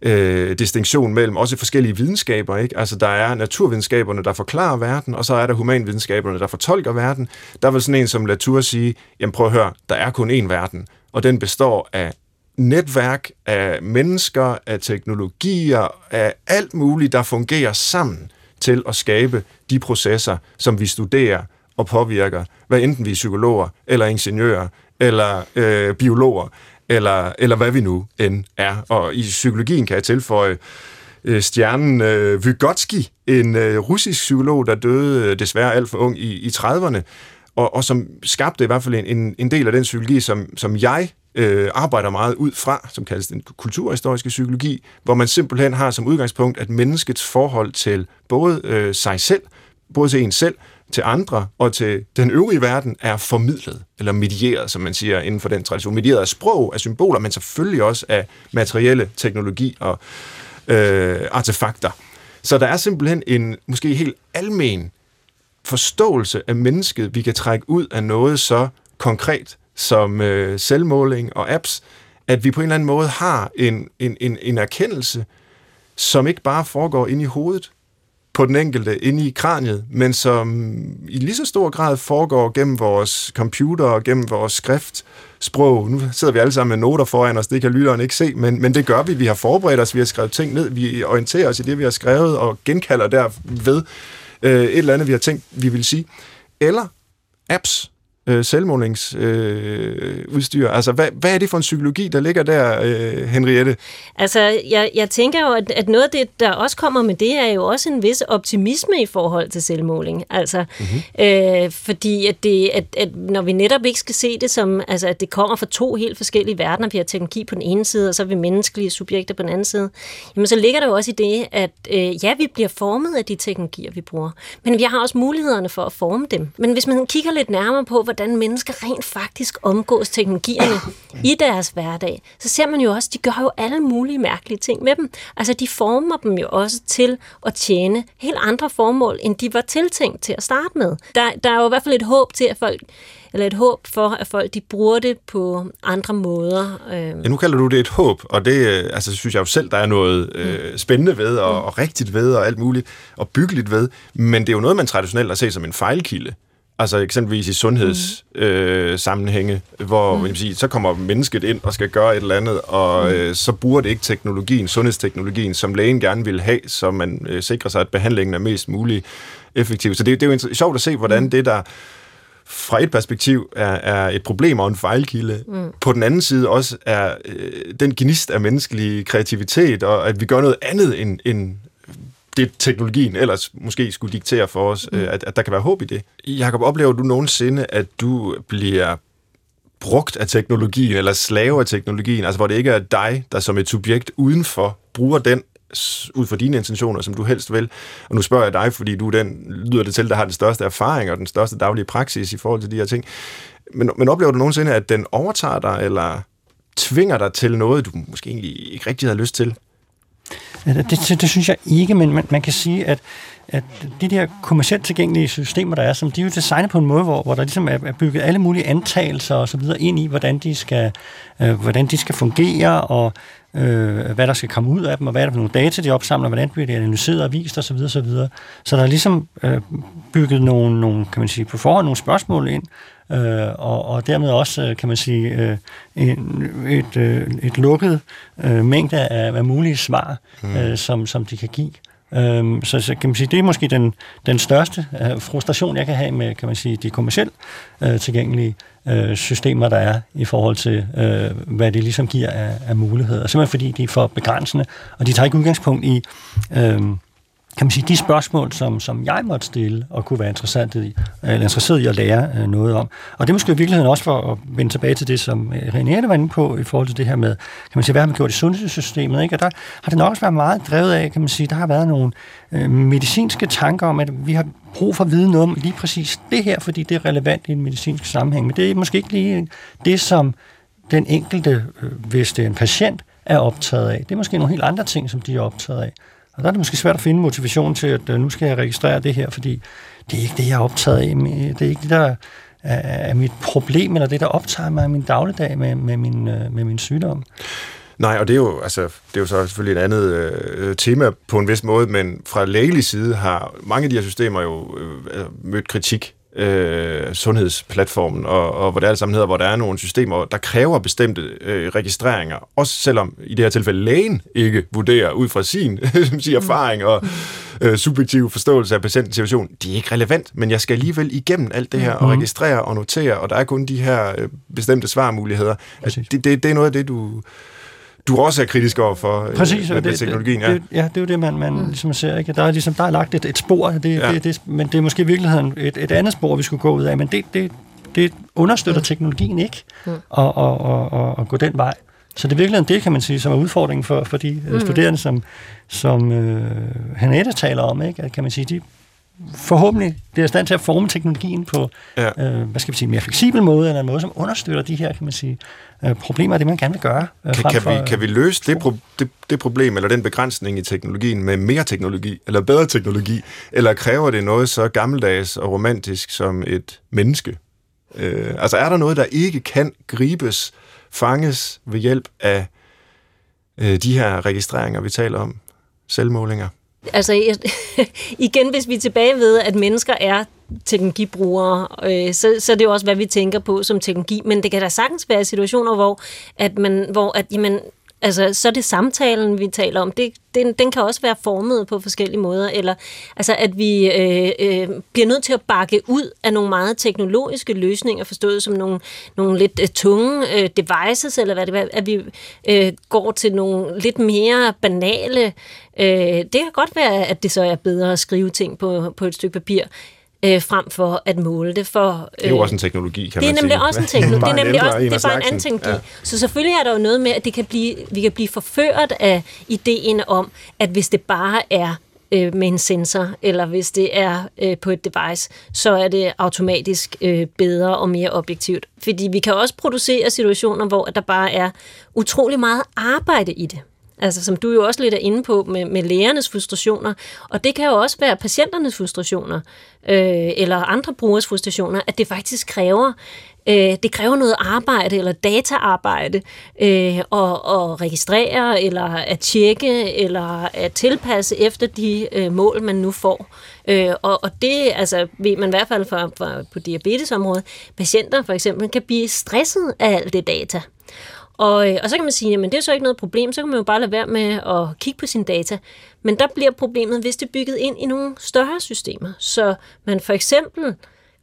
øh, distinktion mellem også forskellige videnskaber. Ikke? Altså, der er naturvidenskaberne, der forklarer verden, og så er der humanvidenskaberne, der fortolker verden. Der vil sådan en som Latour sige, jamen prøv at høre, der er kun én verden, og den består af netværk af mennesker, af teknologier, af alt muligt, der fungerer sammen til at skabe de processer, som vi studerer og påvirker, hvad enten vi er psykologer, eller ingeniører, eller øh, biologer, eller, eller hvad vi nu end er. Og i psykologien kan jeg tilføje øh, stjernen øh, Vygotsky, en øh, russisk psykolog, der døde øh, desværre alt for ung i, i 30'erne, og, og som skabte i hvert fald en, en del af den psykologi, som, som jeg øh, arbejder meget ud fra, som kaldes den kulturhistoriske psykologi, hvor man simpelthen har som udgangspunkt, at menneskets forhold til både øh, sig selv, både til en selv, til andre og til den øvrige verden er formidlet, eller medieret, som man siger inden for den tradition. Medieret af sprog, af symboler, men selvfølgelig også af materielle teknologi og øh, artefakter. Så der er simpelthen en måske helt almen forståelse af mennesket, vi kan trække ud af noget så konkret som øh, selvmåling og apps, at vi på en eller anden måde har en, en, en, en erkendelse, som ikke bare foregår inde i hovedet på den enkelte, inde i kraniet, men som i lige så stor grad foregår gennem vores computer og gennem vores skriftsprog. Nu sidder vi alle sammen med noter foran os, det kan lytteren ikke se, men, men det gør vi. Vi har forberedt os, vi har skrevet ting ned, vi orienterer os i det, vi har skrevet, og genkalder derved øh, et eller andet, vi har tænkt, vi vil sige. Eller apps, øh, selvmålingsudstyr. Øh, altså, hvad, hvad er det for en psykologi, der ligger der, øh, Henriette? Altså, jeg, jeg tænker jo, at, at noget af det, der også kommer med det, er jo også en vis optimisme i forhold til selvmåling. Altså, mm-hmm. øh, fordi at, det, at, at når vi netop ikke skal se det som, altså, at det kommer fra to helt forskellige verdener, vi har teknologi på den ene side, og så har vi menneskelige subjekter på den anden side, jamen så ligger der jo også i det, at øh, ja, vi bliver formet af de teknologier, vi bruger, men vi har også mulighederne for at forme dem. Men hvis man kigger lidt nærmere på, hvordan mennesker rent faktisk omgås teknologierne i deres hverdag, så ser man jo også, at de gør jo alle mulige mærkelige ting med dem. Altså, de former dem jo også til at tjene helt andre formål, end de var tiltænkt til at starte med. Der, der er jo i hvert fald et håb til, at folk eller et håb for, at folk de bruger det på andre måder. Ja, nu kalder du det et håb, og det øh, altså, synes jeg jo selv, der er noget øh, mm. spændende ved, og, og rigtigt ved, og alt muligt, og byggeligt ved, men det er jo noget, man traditionelt har set som en fejlkilde. Altså eksempelvis i sundhedssammenhænge, mm. øh, hvor mm. sige, så kommer mennesket ind og skal gøre et eller andet, og mm. øh, så bruger det ikke teknologien, sundhedsteknologien, som lægen gerne vil have, så man øh, sikrer sig, at behandlingen er mest muligt effektiv. Så det, det er jo sjovt at se, hvordan mm. det der fra et perspektiv er, er et problem og en fejlkilde, mm. på den anden side også er øh, den gnist af menneskelig kreativitet, og at vi gør noget andet end, end det teknologien ellers måske skulle diktere for os, mm. at, at der kan være håb i det. Jakob, oplever du nogensinde, at du bliver brugt af teknologien, eller slave af teknologien, altså hvor det ikke er dig, der som et subjekt udenfor bruger den ud fra dine intentioner, som du helst vil. Og nu spørger jeg dig, fordi du den, lyder det til, der har den største erfaring og den største daglige praksis i forhold til de her ting. Men, men oplever du nogensinde, at den overtager dig, eller tvinger dig til noget, du måske egentlig ikke rigtig havde lyst til? Det, det, det synes jeg ikke, men man, man kan sige, at, at de der kommercielt tilgængelige systemer, der er, som de er jo designet på en måde, hvor, hvor der ligesom er, er bygget alle mulige antagelser og så videre ind i, hvordan de skal, øh, hvordan de skal fungere, og øh, hvad der skal komme ud af dem, og hvad er der for nogle data, de opsamler, hvordan bliver det analyseret og vist osv. Så, videre. så der er ligesom øh, bygget nogle, nogle, kan man sige, på forhånd nogle spørgsmål ind, øh, og, og dermed også, øh, kan man sige, øh, en, et, øh, et lukket øh, mængde af, af mulige svar, mm. øh, som, som de kan give. Øhm, så, så kan man sige, det er måske den, den største øh, frustration, jeg kan have med kan man sige, de kommercielt øh, tilgængelige øh, systemer, der er i forhold til, øh, hvad det ligesom giver af, af muligheder. Simpelthen fordi de er for begrænsende, og de tager ikke udgangspunkt i øh, kan man sige, de spørgsmål, som, som jeg måtte stille og kunne være interessant i, eller interesseret i at lære øh, noget om. Og det er måske i virkeligheden også for at vende tilbage til det, som øh, René var inde på, i forhold til det her med, kan man sige, hvad har man gjort i sundhedssystemet, ikke? Og der har det nok også været meget drevet af, kan man sige, der har været nogle øh, medicinske tanker om, at vi har brug for at vide noget om lige præcis det her, fordi det er relevant i en medicinsk sammenhæng. Men det er måske ikke lige det, som den enkelte, øh, hvis det er en patient, er optaget af. Det er måske nogle helt andre ting, som de er optaget af. Og der er det måske svært at finde motivation til, at øh, nu skal jeg registrere det her, fordi det er ikke det, jeg er optaget af. Det er ikke det, der er mit problem, eller det, der optager mig i min dagligdag med, med, min, øh, med min sygdom. Nej, og det er jo, altså, det er jo så selvfølgelig et andet øh, tema på en vis måde, men fra lægelig side har mange af de her systemer jo øh, altså, mødt kritik øh, sundhedsplatformen, og, og hvor det alt sammen hedder, hvor der er nogle systemer, der kræver bestemte øh, registreringer, også selvom i det her tilfælde lægen ikke vurderer ud fra sin siger, erfaring og øh, subjektiv forståelse af patientens situation. De er ikke relevant, men jeg skal alligevel igennem alt det her og mhm. registrere og notere, og der er kun de her øh, bestemte svarmuligheder. Altså, det, det, det er noget af det, du du også er kritisk over for øh, Præcis, med, det, teknologien. Ja. Det, ja, det er jo det, man, man mm. ligesom ser. Ikke? Der er, ligesom, der er lagt et, et spor, det, ja. det, det, men det er måske i virkeligheden et, et andet spor, vi skulle gå ud af, men det, det, det understøtter mm. teknologien ikke mm. at, at, at, at, at gå den vej. Så det er virkelig det, kan man sige, som er udfordringen for, for de mm. studerende, som, som øh, Hanette taler om. Ikke? At, kan man sige, de forhåbentlig bliver i stand til at forme teknologien på ja. øh, hvad skal vi sige, mere fleksibel måde, eller en måde, som understøtter de her kan man sige, øh, problemer, det man gerne vil gøre. Øh, kan, kan, vi, kan vi løse det, pro, det, det problem, eller den begrænsning i teknologien, med mere teknologi, eller bedre teknologi, eller kræver det noget så gammeldags og romantisk som et menneske? Øh, altså er der noget, der ikke kan gribes, fanges ved hjælp af øh, de her registreringer, vi taler om? selvmålinger? Altså igen, hvis vi er tilbage ved, at mennesker er teknologibrugere, øh, så, så er det jo også, hvad vi tænker på som teknologi. Men det kan da sagtens være situationer, hvor, at man, hvor at, jamen, Altså, så er det samtalen, vi taler om. Det, den, den kan også være formet på forskellige måder. Eller altså, at vi øh, øh, bliver nødt til at bakke ud af nogle meget teknologiske løsninger, forstået som nogle, nogle lidt øh, tunge øh, devices, eller hvad det er, at vi øh, går til nogle lidt mere banale. Øh, det kan godt være, at det så er bedre at skrive ting på, på et stykke papir øh, frem for at måle det. For, øh, det er jo også en teknologi, kan det er man nemlig sige. også en teknologi. det er nemlig også, det er bare en anden teknologi. Ja. Så selvfølgelig er der jo noget med, at det kan blive, vi kan blive forført af ideen om, at hvis det bare er øh, med en sensor, eller hvis det er øh, på et device, så er det automatisk øh, bedre og mere objektivt. Fordi vi kan også producere situationer, hvor der bare er utrolig meget arbejde i det. Altså, som du jo også lidt er inde på med, med lægernes frustrationer. Og det kan jo også være patienternes frustrationer, øh, eller andre brugers frustrationer, at det faktisk kræver øh, det kræver noget arbejde eller dataarbejde øh, og, og registrere eller at tjekke eller at tilpasse efter de øh, mål, man nu får. Øh, og, og det altså, ved man i hvert fald for, for, på diabetesområdet. Patienter for eksempel kan blive stresset af alt det data. Og, øh, og så kan man sige, at det er så ikke noget problem, så kan man jo bare lade være med at kigge på sine data. Men der bliver problemet, hvis det er bygget ind i nogle større systemer. Så man for eksempel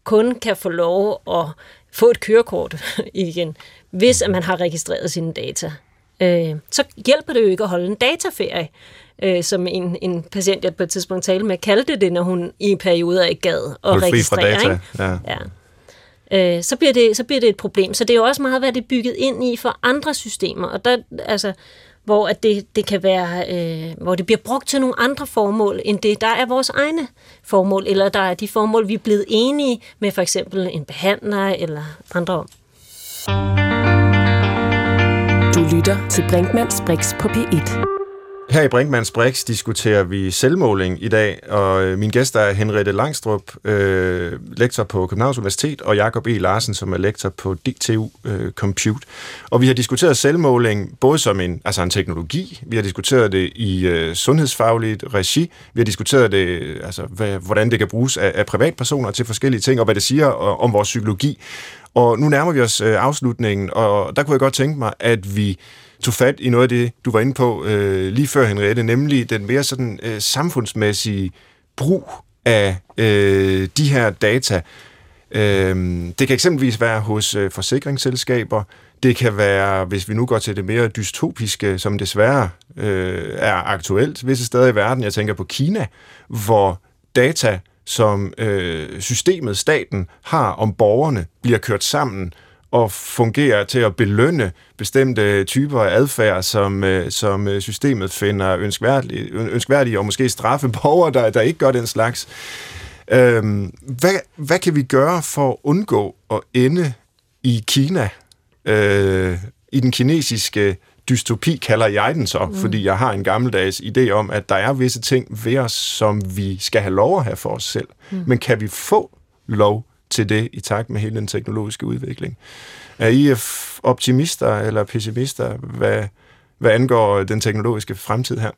kun kan få lov at få et kørekort igen, hvis at man har registreret sine data. Øh, så hjælper det jo ikke at holde en dataferie, øh, som en, en patient, jeg på et tidspunkt talte med, kaldte det, når hun i perioder ikke gad at registrere. Fri fra data. Ja. Ja øh, så, bliver det, så bliver det et problem. Så det er jo også meget, hvad det er bygget ind i for andre systemer. Og der, altså, hvor at det, det kan være, øh, hvor det bliver brugt til nogle andre formål, end det, der er vores egne formål, eller der er de formål, vi er blevet enige med for eksempel en behandler eller andre om. Du lytter til Brinkmanns Brix på P1. Her i Brinkmanns Brix diskuterer vi selvmåling i dag, og øh, min gæst er Henriette Langstrup, øh, lektor på Københavns Universitet, og Jakob E. Larsen, som er lektor på DTU øh, Compute. Og vi har diskuteret selvmåling både som en, altså en teknologi, vi har diskuteret det i øh, sundhedsfagligt regi, vi har diskuteret det, øh, altså hvad, hvordan det kan bruges af, af privatpersoner til forskellige ting, og hvad det siger om vores psykologi. Og nu nærmer vi os øh, afslutningen, og der kunne jeg godt tænke mig, at vi tog fat i noget af det, du var inde på øh, lige før, Henriette, nemlig den mere sådan øh, samfundsmæssige brug af øh, de her data. Øh, det kan eksempelvis være hos øh, forsikringsselskaber, det kan være, hvis vi nu går til det mere dystopiske, som desværre øh, er aktuelt visse steder i verden. Jeg tænker på Kina, hvor data, som øh, systemet, staten, har om borgerne, bliver kørt sammen og fungerer til at belønne bestemte typer af adfærd, som, øh, som øh, systemet finder ønskværdige, ønskværdige og måske straffe borgere, der, der ikke gør den slags. Øhm, hvad, hvad kan vi gøre for at undgå at ende i Kina, øh, i den kinesiske dystopi, kalder jeg den så, mm. fordi jeg har en gammeldags idé om, at der er visse ting ved os, som vi skal have lov at have for os selv. Mm. Men kan vi få lov til det i takt med hele den teknologiske udvikling. Er I optimister eller pessimister, hvad, hvad angår den teknologiske fremtid her?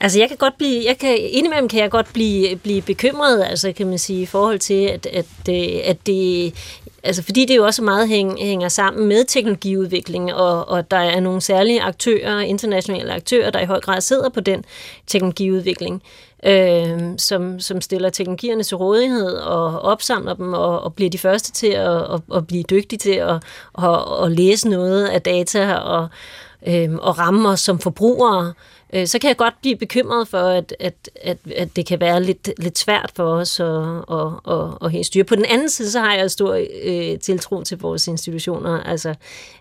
Altså jeg kan godt blive, jeg kan, indimellem kan jeg godt blive, blive bekymret, altså kan man sige, i forhold til, at, at, øh, at det, altså fordi det jo også meget hæng, hænger sammen med teknologiudvikling, og, og der er nogle særlige aktører, internationale aktører, der i høj grad sidder på den teknologiudvikling øh, som, som stiller teknologierne til rådighed og opsamler dem og, og bliver de første til at, at, at blive dygtige til at, at, at læse noget af data og, øh, og ramme os som forbrugere. øh, Øh, så kan jeg godt blive bekymret for, at, at, at, at det kan være lidt, lidt svært for os at, at, at, at have styr. På den anden side, så har jeg stor øh, tiltro til vores institutioner, altså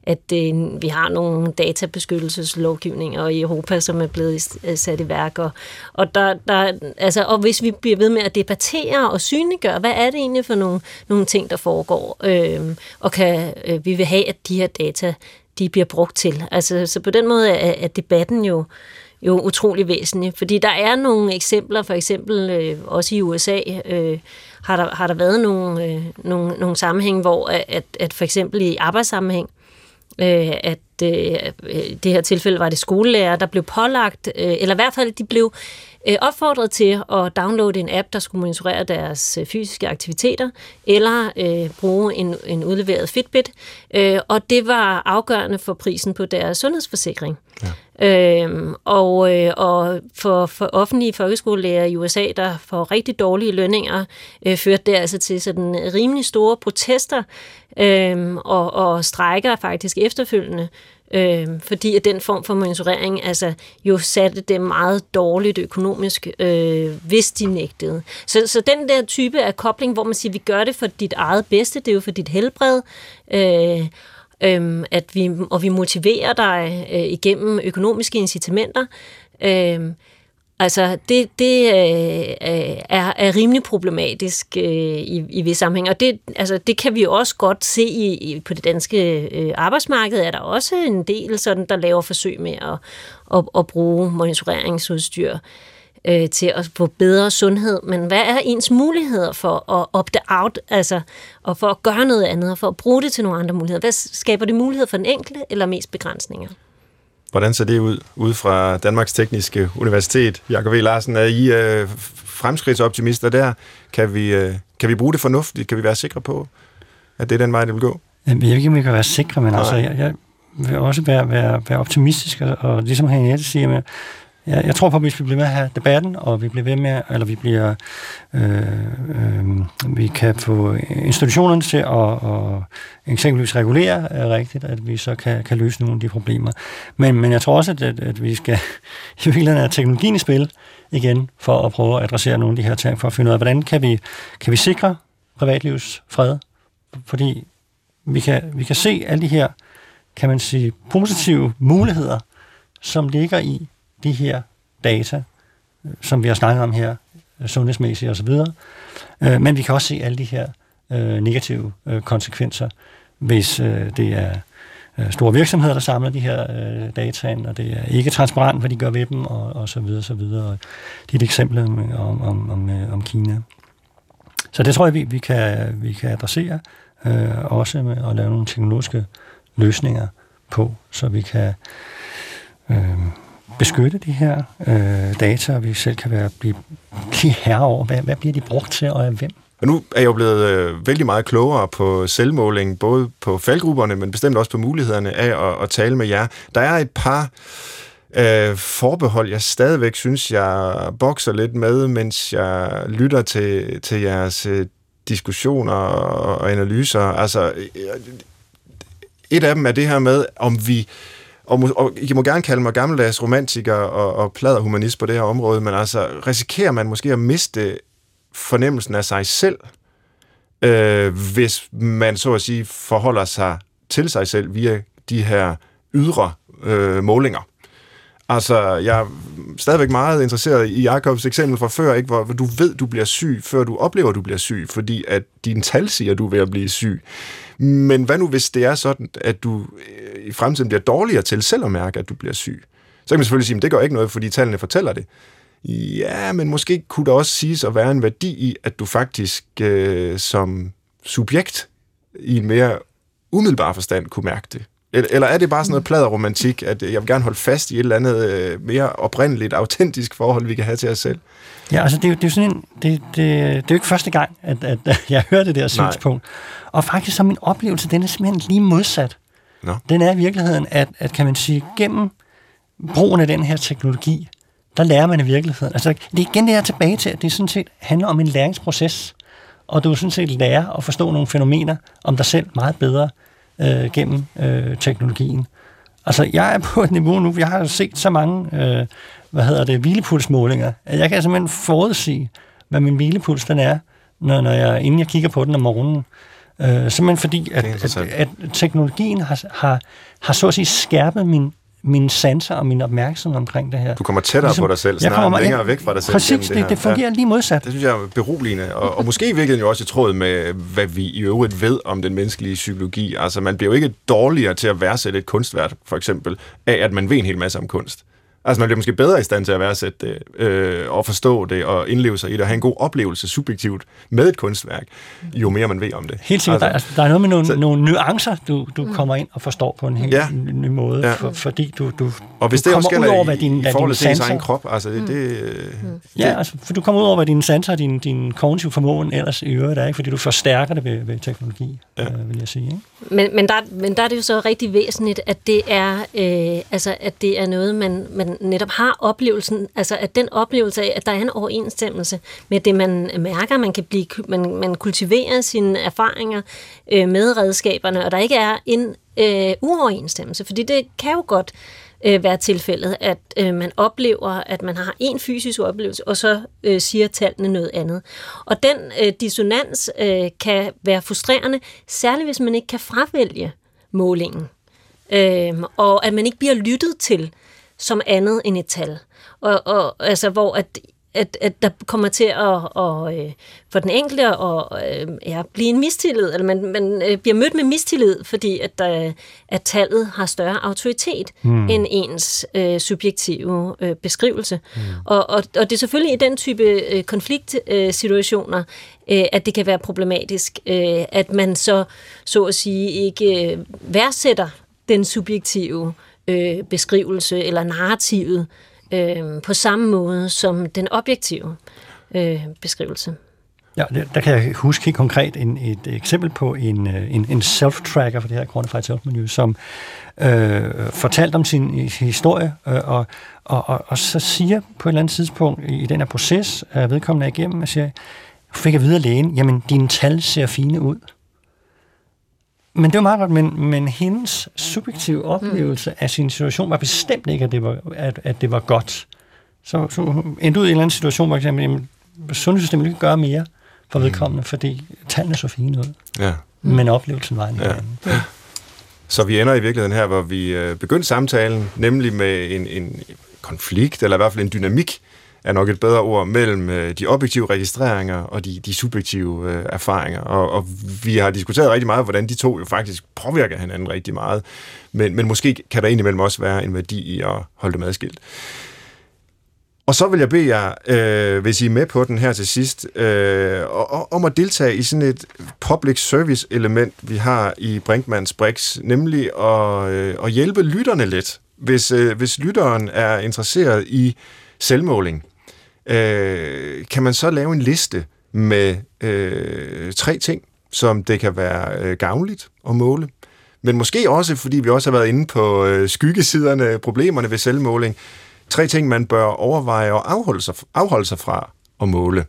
at øh, vi har nogle databeskyttelseslovgivninger i Europa, som er blevet øh, sat i værk, og, og, der, der, altså, og hvis vi bliver ved med at debattere og synliggøre, hvad er det egentlig for nogle, nogle ting, der foregår, øh, og kan øh, vi vil have, at de her data de bliver brugt til. Altså, så på den måde er, er debatten jo jo utrolig væsentlig. Fordi der er nogle eksempler, for eksempel øh, også i USA, øh, har, der, har der været nogle, øh, nogle, nogle sammenhæng, hvor at, at for eksempel i arbejdssammenhæng, øh, at øh, det her tilfælde var det skolelærer, der blev pålagt, øh, eller i hvert fald de blev øh, opfordret til at downloade en app, der skulle monitorere deres øh, fysiske aktiviteter, eller øh, bruge en, en udleveret Fitbit, øh, og det var afgørende for prisen på deres sundhedsforsikring. Ja. Øhm, og, øh, og for, for offentlige folkeskolelærer i USA, der får rigtig dårlige lønninger, øh, førte det altså til sådan rimelig store protester øh, og, og strækker faktisk efterfølgende, øh, fordi at den form for monitorering altså, jo satte dem meget dårligt økonomisk, øh, hvis de nægtede. Så, så den der type af kobling, hvor man siger, vi gør det for dit eget bedste, det er jo for dit helbred, øh, øh, at vi, og vi motiverer dig øh, igennem økonomiske incitamenter, øh, Altså, det, det øh, er, er rimelig problematisk øh, i, i visse sammenhæng, og det, altså, det kan vi også godt se i, i, på det danske øh, arbejdsmarked, er der også en del, sådan, der laver forsøg med at, at, at bruge monitoreringsudstyr? Øh, til at få bedre sundhed. Men hvad er ens muligheder for at opte out, altså, og for at gøre noget andet, og for at bruge det til nogle andre muligheder? Hvad skaber det mulighed for den enkelte, eller mest begrænsninger? Hvordan ser det ud, ud fra Danmarks Tekniske Universitet? Jakob V. Larsen, er I øh, fremskridtsoptimister der? Kan vi, øh, kan vi bruge det fornuftigt? Kan vi være sikre på, at det er den vej, det vil gå? Jeg ved ikke, om vi kan være sikre, men altså, jeg, jeg vil også være, være, være optimistisk, og, og ligesom Henriette siger, med, jeg, jeg tror på, at hvis vi bliver med at have debatten, og vi bliver ved med, eller vi bliver, øh, øh, vi kan få institutionerne til at, at eksempelvis regulere er rigtigt, at vi så kan, kan løse nogle af de problemer. Men, men jeg tror også, at, at vi skal i virkeligheden have teknologien i spil igen, for at prøve at adressere nogle af de her ting, for at finde ud af, hvordan kan vi, kan vi sikre privatlivets fred? Fordi vi kan, vi kan se alle de her, kan man sige, positive muligheder, som ligger i, de her data, øh, som vi har snakket om her, øh, sundhedsmæssigt osv., øh, men vi kan også se alle de her øh, negative øh, konsekvenser, hvis øh, det er store virksomheder, der samler de her data ind, og det er ikke transparent, hvad de gør ved dem, og, og så videre, så videre. Og det er et eksempel om, om, om, om Kina. Så det tror jeg, vi, vi, kan, vi kan adressere, øh, også med at lave nogle teknologiske løsninger på, så vi kan øh, beskytte de her øh, data, og vi selv kan være, blive, blive herre over, hvad, hvad bliver de brugt til, og af hvem? Og nu er jeg jo blevet øh, vældig meget klogere på selvmåling, både på faldgrupperne, men bestemt også på mulighederne af at, at tale med jer. Der er et par øh, forbehold, jeg stadigvæk synes, jeg bokser lidt med, mens jeg lytter til, til jeres øh, diskussioner og analyser. Altså, øh, øh, et af dem er det her med, om vi og, og I må gerne kalde mig gammeldags romantiker og, og pladerhumanist på det her område, men altså risikerer man måske at miste fornemmelsen af sig selv, øh, hvis man så at sige forholder sig til sig selv via de her ydre øh, målinger. Altså, jeg er stadigvæk meget interesseret i Jakobs eksempel fra før, ikke, hvor, du ved, du bliver syg, før du oplever, du bliver syg, fordi at din tal siger, du er ved at blive syg. Men hvad nu, hvis det er sådan, at du øh, i fremtiden bliver dårligere til selv at mærke, at du bliver syg? Så kan man selvfølgelig sige, at det gør ikke noget, fordi tallene fortæller det. Ja, men måske kunne der også siges at være en værdi i, at du faktisk øh, som subjekt i en mere umiddelbar forstand kunne mærke det. Eller er det bare sådan noget pladeromantik, at øh, jeg vil gerne holde fast i et eller andet øh, mere oprindeligt, autentisk forhold, vi kan have til os selv? Ja, altså det er jo, det er jo sådan en, det, det, det er jo ikke første gang, at, at jeg hører det der synspunkt. Og faktisk så min oplevelse, den er simpelthen lige modsat. No. Den er i virkeligheden, at, at kan man sige, gennem brugen af den her teknologi, der lærer man i virkeligheden. Altså, det er igen det her tilbage til, at det sådan set handler om en læringsproces, og du sådan set lærer at forstå nogle fænomener om dig selv meget bedre øh, gennem øh, teknologien. Altså, jeg er på et niveau nu, jeg har set så mange, øh, hvad hedder det, hvilepulsmålinger, at jeg kan simpelthen forudsige, hvad min hvilepuls den er, når, når jeg, inden jeg kigger på den om morgenen. Øh, simpelthen fordi, at, at, at teknologien har, har, har så at sige skærpet min mine sanser og min opmærksomhed omkring det her. Du kommer tættere ligesom, på dig selv, snart kommer, længere væk fra dig selv. Præcis, det, det, det fungerer ja. lige modsat. Det synes jeg er beroligende, og, og måske i virkeligheden jo også i tråd med, hvad vi i øvrigt ved om den menneskelige psykologi. Altså, man bliver jo ikke dårligere til at værdsætte et kunstværk, for eksempel, af at man ved en hel masse om kunst. Altså man bliver måske bedre i stand til at værdsætte det, øh, og forstå det, og indleve sig i det, og have en god oplevelse subjektivt med et kunstværk, jo mere man ved om det. Helt sikkert. Altså, der, der er noget med nogle, så, nogle nuancer, du, du mm. kommer ind og forstår på en helt ja, ny måde, ja. for, fordi du, du, og hvis du det kommer ud over, hvad din, i, i forhold til egen krop, altså det... Mm. det, mm. Ja, altså, for du kommer ud over, hvad dine sanser og din, din kognitive formåen ellers i øvrigt er, ikke? fordi du forstærker det ved, ved teknologi, ja. øh, vil jeg sige. Ikke? Men, men, der, men der er det jo så rigtig væsentligt, at det er, øh, altså, at det er noget, man, man netop har oplevelsen, altså at den oplevelse af, at der er en overensstemmelse med det, man mærker, man kan blive, man, man kultiverer sine erfaringer øh, med redskaberne, og der ikke er en øh, uoverensstemmelse, fordi det kan jo godt øh, være tilfældet, at øh, man oplever, at man har en fysisk oplevelse, og så øh, siger tallene noget andet. Og den øh, dissonans øh, kan være frustrerende, særligt hvis man ikke kan fravælge målingen, øh, og at man ikke bliver lyttet til som andet end et tal. Og, og altså, hvor at at, at der kommer til at, og, øh, for den enkelte at øh, ja, blive en mistillid, eller man, man øh, bliver mødt med mistillid, fordi at, der, at tallet har større autoritet mm. end ens øh, subjektive øh, beskrivelse. Mm. Og, og, og det er selvfølgelig i den type øh, konfliktsituationer, øh, at det kan være problematisk, øh, at man så, så at sige, ikke øh, værdsætter den subjektive øh, Øh, beskrivelse eller narrativet øh, på samme måde som den objektive øh, beskrivelse. Ja, der kan jeg huske helt konkret en, et eksempel på en, øh, en, en self-tracker for det her Quantified Self-menu, som øh, fortalte om sin øh, historie, øh, og, og, og, og så siger på et eller andet tidspunkt i, i den her proces, at vedkommende er igennem, og siger, fik jeg videre lægen, jamen dine tal ser fine ud. Men det var meget godt, men, men hendes subjektive oplevelse mm. af sin situation var bestemt ikke, at det var, at, at det var godt. Så, så endte ud i en eller anden situation, hvor eksempel, jamen, sundhedssystemet ikke gøre mere for mm. vedkommende, mm. fordi tallene så fine ud. Ja. Men oplevelsen var en ja. anden. Ja. Så vi ender i virkeligheden her, hvor vi øh, begyndte samtalen, nemlig med en, en konflikt, eller i hvert fald en dynamik, er nok et bedre ord, mellem øh, de objektive registreringer og de, de subjektive øh, erfaringer. Og, og vi har diskuteret rigtig meget, hvordan de to jo faktisk påvirker hinanden rigtig meget. Men, men måske kan der indimellem også være en værdi i at holde dem adskilt. Og så vil jeg bede jer, øh, hvis I er med på den her til sidst, øh, om at deltage i sådan et public service element, vi har i Brinkmans Brix, nemlig at, øh, at hjælpe lytterne lidt. Hvis, øh, hvis lytteren er interesseret i selvmåling, øh, kan man så lave en liste med øh, tre ting, som det kan være øh, gavnligt at måle. Men måske også, fordi vi også har været inde på øh, skyggesiderne, problemerne ved selvmåling, tre ting, man bør overveje og afholde sig, afholde sig fra at måle.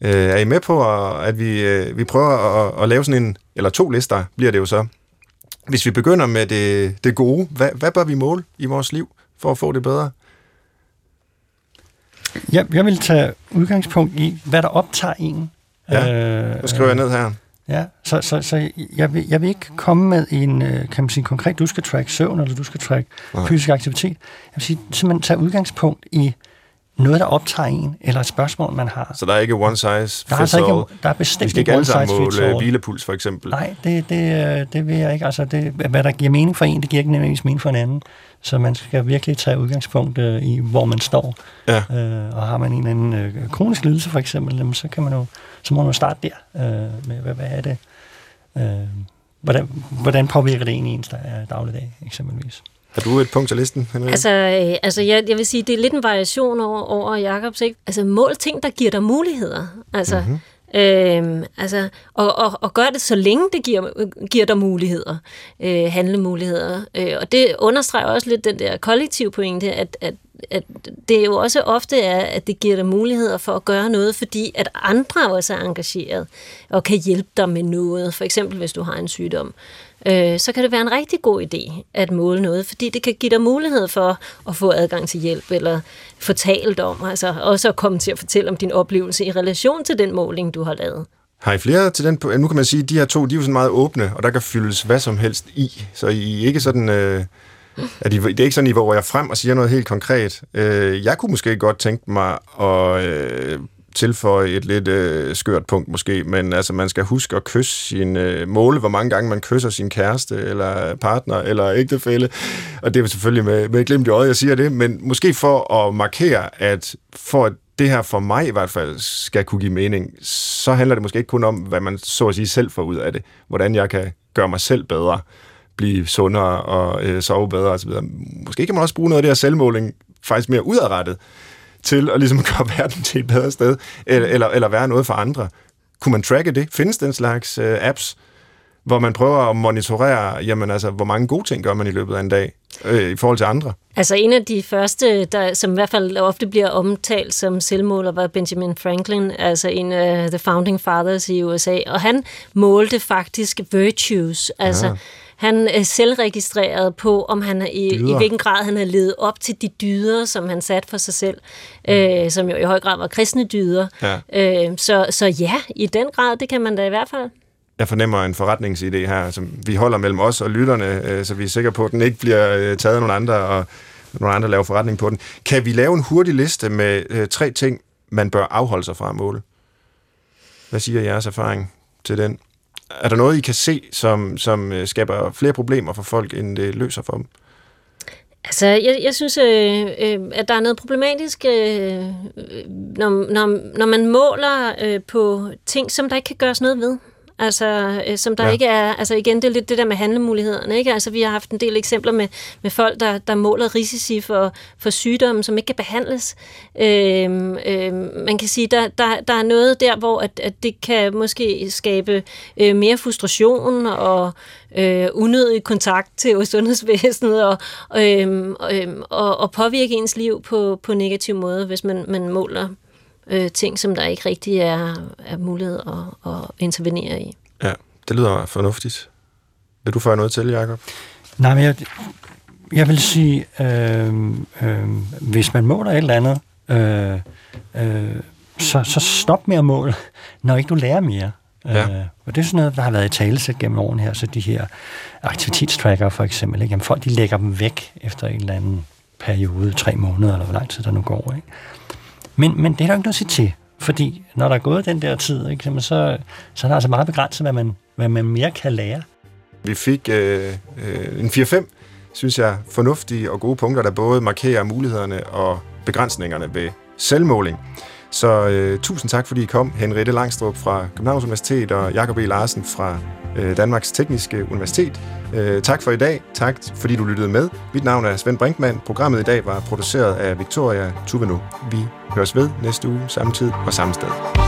Øh, er I med på, at vi, øh, vi prøver at, at lave sådan en, eller to lister bliver det jo så. Hvis vi begynder med det, det gode, hvad, hvad bør vi måle i vores liv for at få det bedre? Jeg, jeg vil tage udgangspunkt i, hvad der optager en. Ja, øh, det skriver jeg ned her. Ja, så, så, så jeg, vil, jeg vil ikke komme med en, øh, kan man sige, konkret, du skal track søvn, eller du skal track Nej. fysisk aktivitet. Jeg vil sige, simpelthen tage udgangspunkt i noget, der optager en, eller et spørgsmål, man har. Så der er ikke one size fits der er altså ikke, der er bestemt Vi skal ikke alle sammen måle hvilepuls, for eksempel. Nej, det, det, øh, det vil jeg ikke. Altså, det, hvad der giver mening for en, det giver ikke nødvendigvis mening for en anden. Så man skal virkelig tage udgangspunkt øh, i, hvor man står. Ja. Øh, og har man en eller anden øh, kronisk lidelse, for eksempel, så, kan man jo, så må man jo starte der. Øh, med, hvad, hvad er det? Øh, hvordan, hvordan påvirker det egentlig ens dagligdag, eksempelvis? Har du et punkt til listen, Henrik? Altså, øh, altså jeg, jeg vil sige, det er lidt en variation over, over Jacobs. Ikke? Altså, mål ting, der giver dig muligheder. Altså, mm-hmm. Øhm, altså, og, og, og gør det så længe det giver, giver dig muligheder, øh, handlemuligheder. Øh, og det understreger også lidt den der kollektive pointe, at, at, at det jo også ofte er, at det giver dig muligheder for at gøre noget, fordi at andre også er engageret og kan hjælpe dig med noget. For eksempel hvis du har en sygdom øh, øh, så kan det være en rigtig god idé at måle noget, fordi det kan give dig mulighed for at få adgang til hjælp, eller få talt om, altså også at komme til at fortælle om din oplevelse i relation til den måling, du har lavet. Har I flere til den? Nu kan man sige, at de her to, de er jo sådan meget åbne, og der kan fyldes hvad som helst i. Så I er ikke sådan... Øh, at I, det er ikke sådan, I hvor jeg frem og siger noget helt konkret. Øh, jeg kunne måske godt tænke mig at øh, tilføje et lidt øh, skørt punkt måske, men altså man skal huske at kysse sin øh, måle, hvor mange gange man kysser sin kæreste, eller partner, eller ægtefælle, og det er selvfølgelig med, med glimt i øjet, jeg siger det, men måske for at markere, at for at det her for mig i hvert fald skal kunne give mening, så handler det måske ikke kun om, hvad man så at sige selv får ud af det, hvordan jeg kan gøre mig selv bedre, blive sundere og øh, sove bedre osv. Måske kan man også bruge noget af det her selvmåling faktisk mere udadrettet, til at ligesom gøre verden til et bedre sted, eller, eller, eller være noget for andre. Kunne man tracke det? Findes den slags øh, apps, hvor man prøver at monitorere, jamen altså, hvor mange gode ting gør man i løbet af en dag, øh, i forhold til andre? Altså en af de første, der, som i hvert fald ofte bliver omtalt som selvmåler, var Benjamin Franklin, altså en af the founding fathers i USA, og han målte faktisk virtues, altså ja han er selvregistreret på, om han i, i hvilken grad han har levet op til de dyder, som han satte for sig selv, mm. øh, som jo i høj grad var kristne dyder. Ja. Øh, så, så ja, i den grad, det kan man da i hvert fald. Jeg fornemmer en forretningsidé her, som vi holder mellem os og lytterne, øh, så vi er sikre på, at den ikke bliver øh, taget af nogle andre, og nogle andre laver forretning på den. Kan vi lave en hurtig liste med øh, tre ting, man bør afholde sig fra at måle? Hvad siger jeres erfaring til den? Er der noget, I kan se, som, som øh, skaber flere problemer for folk, end det løser for dem? Altså, jeg, jeg synes, øh, øh, at der er noget problematisk, øh, øh når, når, når man måler øh, på ting, som der ikke kan gøres noget ved. Altså, øh, som der ja. ikke er, altså igen, det er lidt det der med handlemulighederne, ikke? Altså, vi har haft en del eksempler med, med folk, der, der måler risici for, for sygdomme, som ikke kan behandles. Øhm, øhm, man kan sige, der, der, der er noget der, hvor at, at det kan måske skabe øh, mere frustration og øh, unødig kontakt til sundhedsvæsenet og, øh, øh, og, og påvirke ens liv på, på negativ måde, hvis man, man måler øh, ting, som der ikke rigtig er, er mulighed at, at intervenere i. Ja, det lyder fornuftigt. Vil du føre noget til, Jacob? Nej, men jeg, jeg vil sige, øh, øh, hvis man måler et eller andet, øh, øh, så, så stop med at måle, når ikke du lærer mere. Ja. Øh, og det er sådan noget, der har været i talesæt gennem årene her, så de her aktivitetstracker for eksempel, ikke? Jamen, folk de lægger dem væk efter en eller anden periode, tre måneder, eller hvor lang tid der nu går. Ikke? Men, men det er der ikke noget at sige til, fordi når der er gået den der tid, ikke, så, så er der altså meget begrænset, hvad man, hvad man mere kan lære. Vi fik øh, øh, en 4-5, synes jeg, fornuftige og gode punkter, der både markerer mulighederne og begrænsningerne ved selvmåling. Så øh, tusind tak, fordi I kom. Henriette Langstrup fra Københavns Universitet og Jakob E. Larsen fra øh, Danmarks Tekniske Universitet. Øh, tak for i dag. Tak, fordi du lyttede med. Mit navn er Svend Brinkmann. Programmet i dag var produceret af Victoria Tuveno. Vi høres ved næste uge, samme tid og samme sted.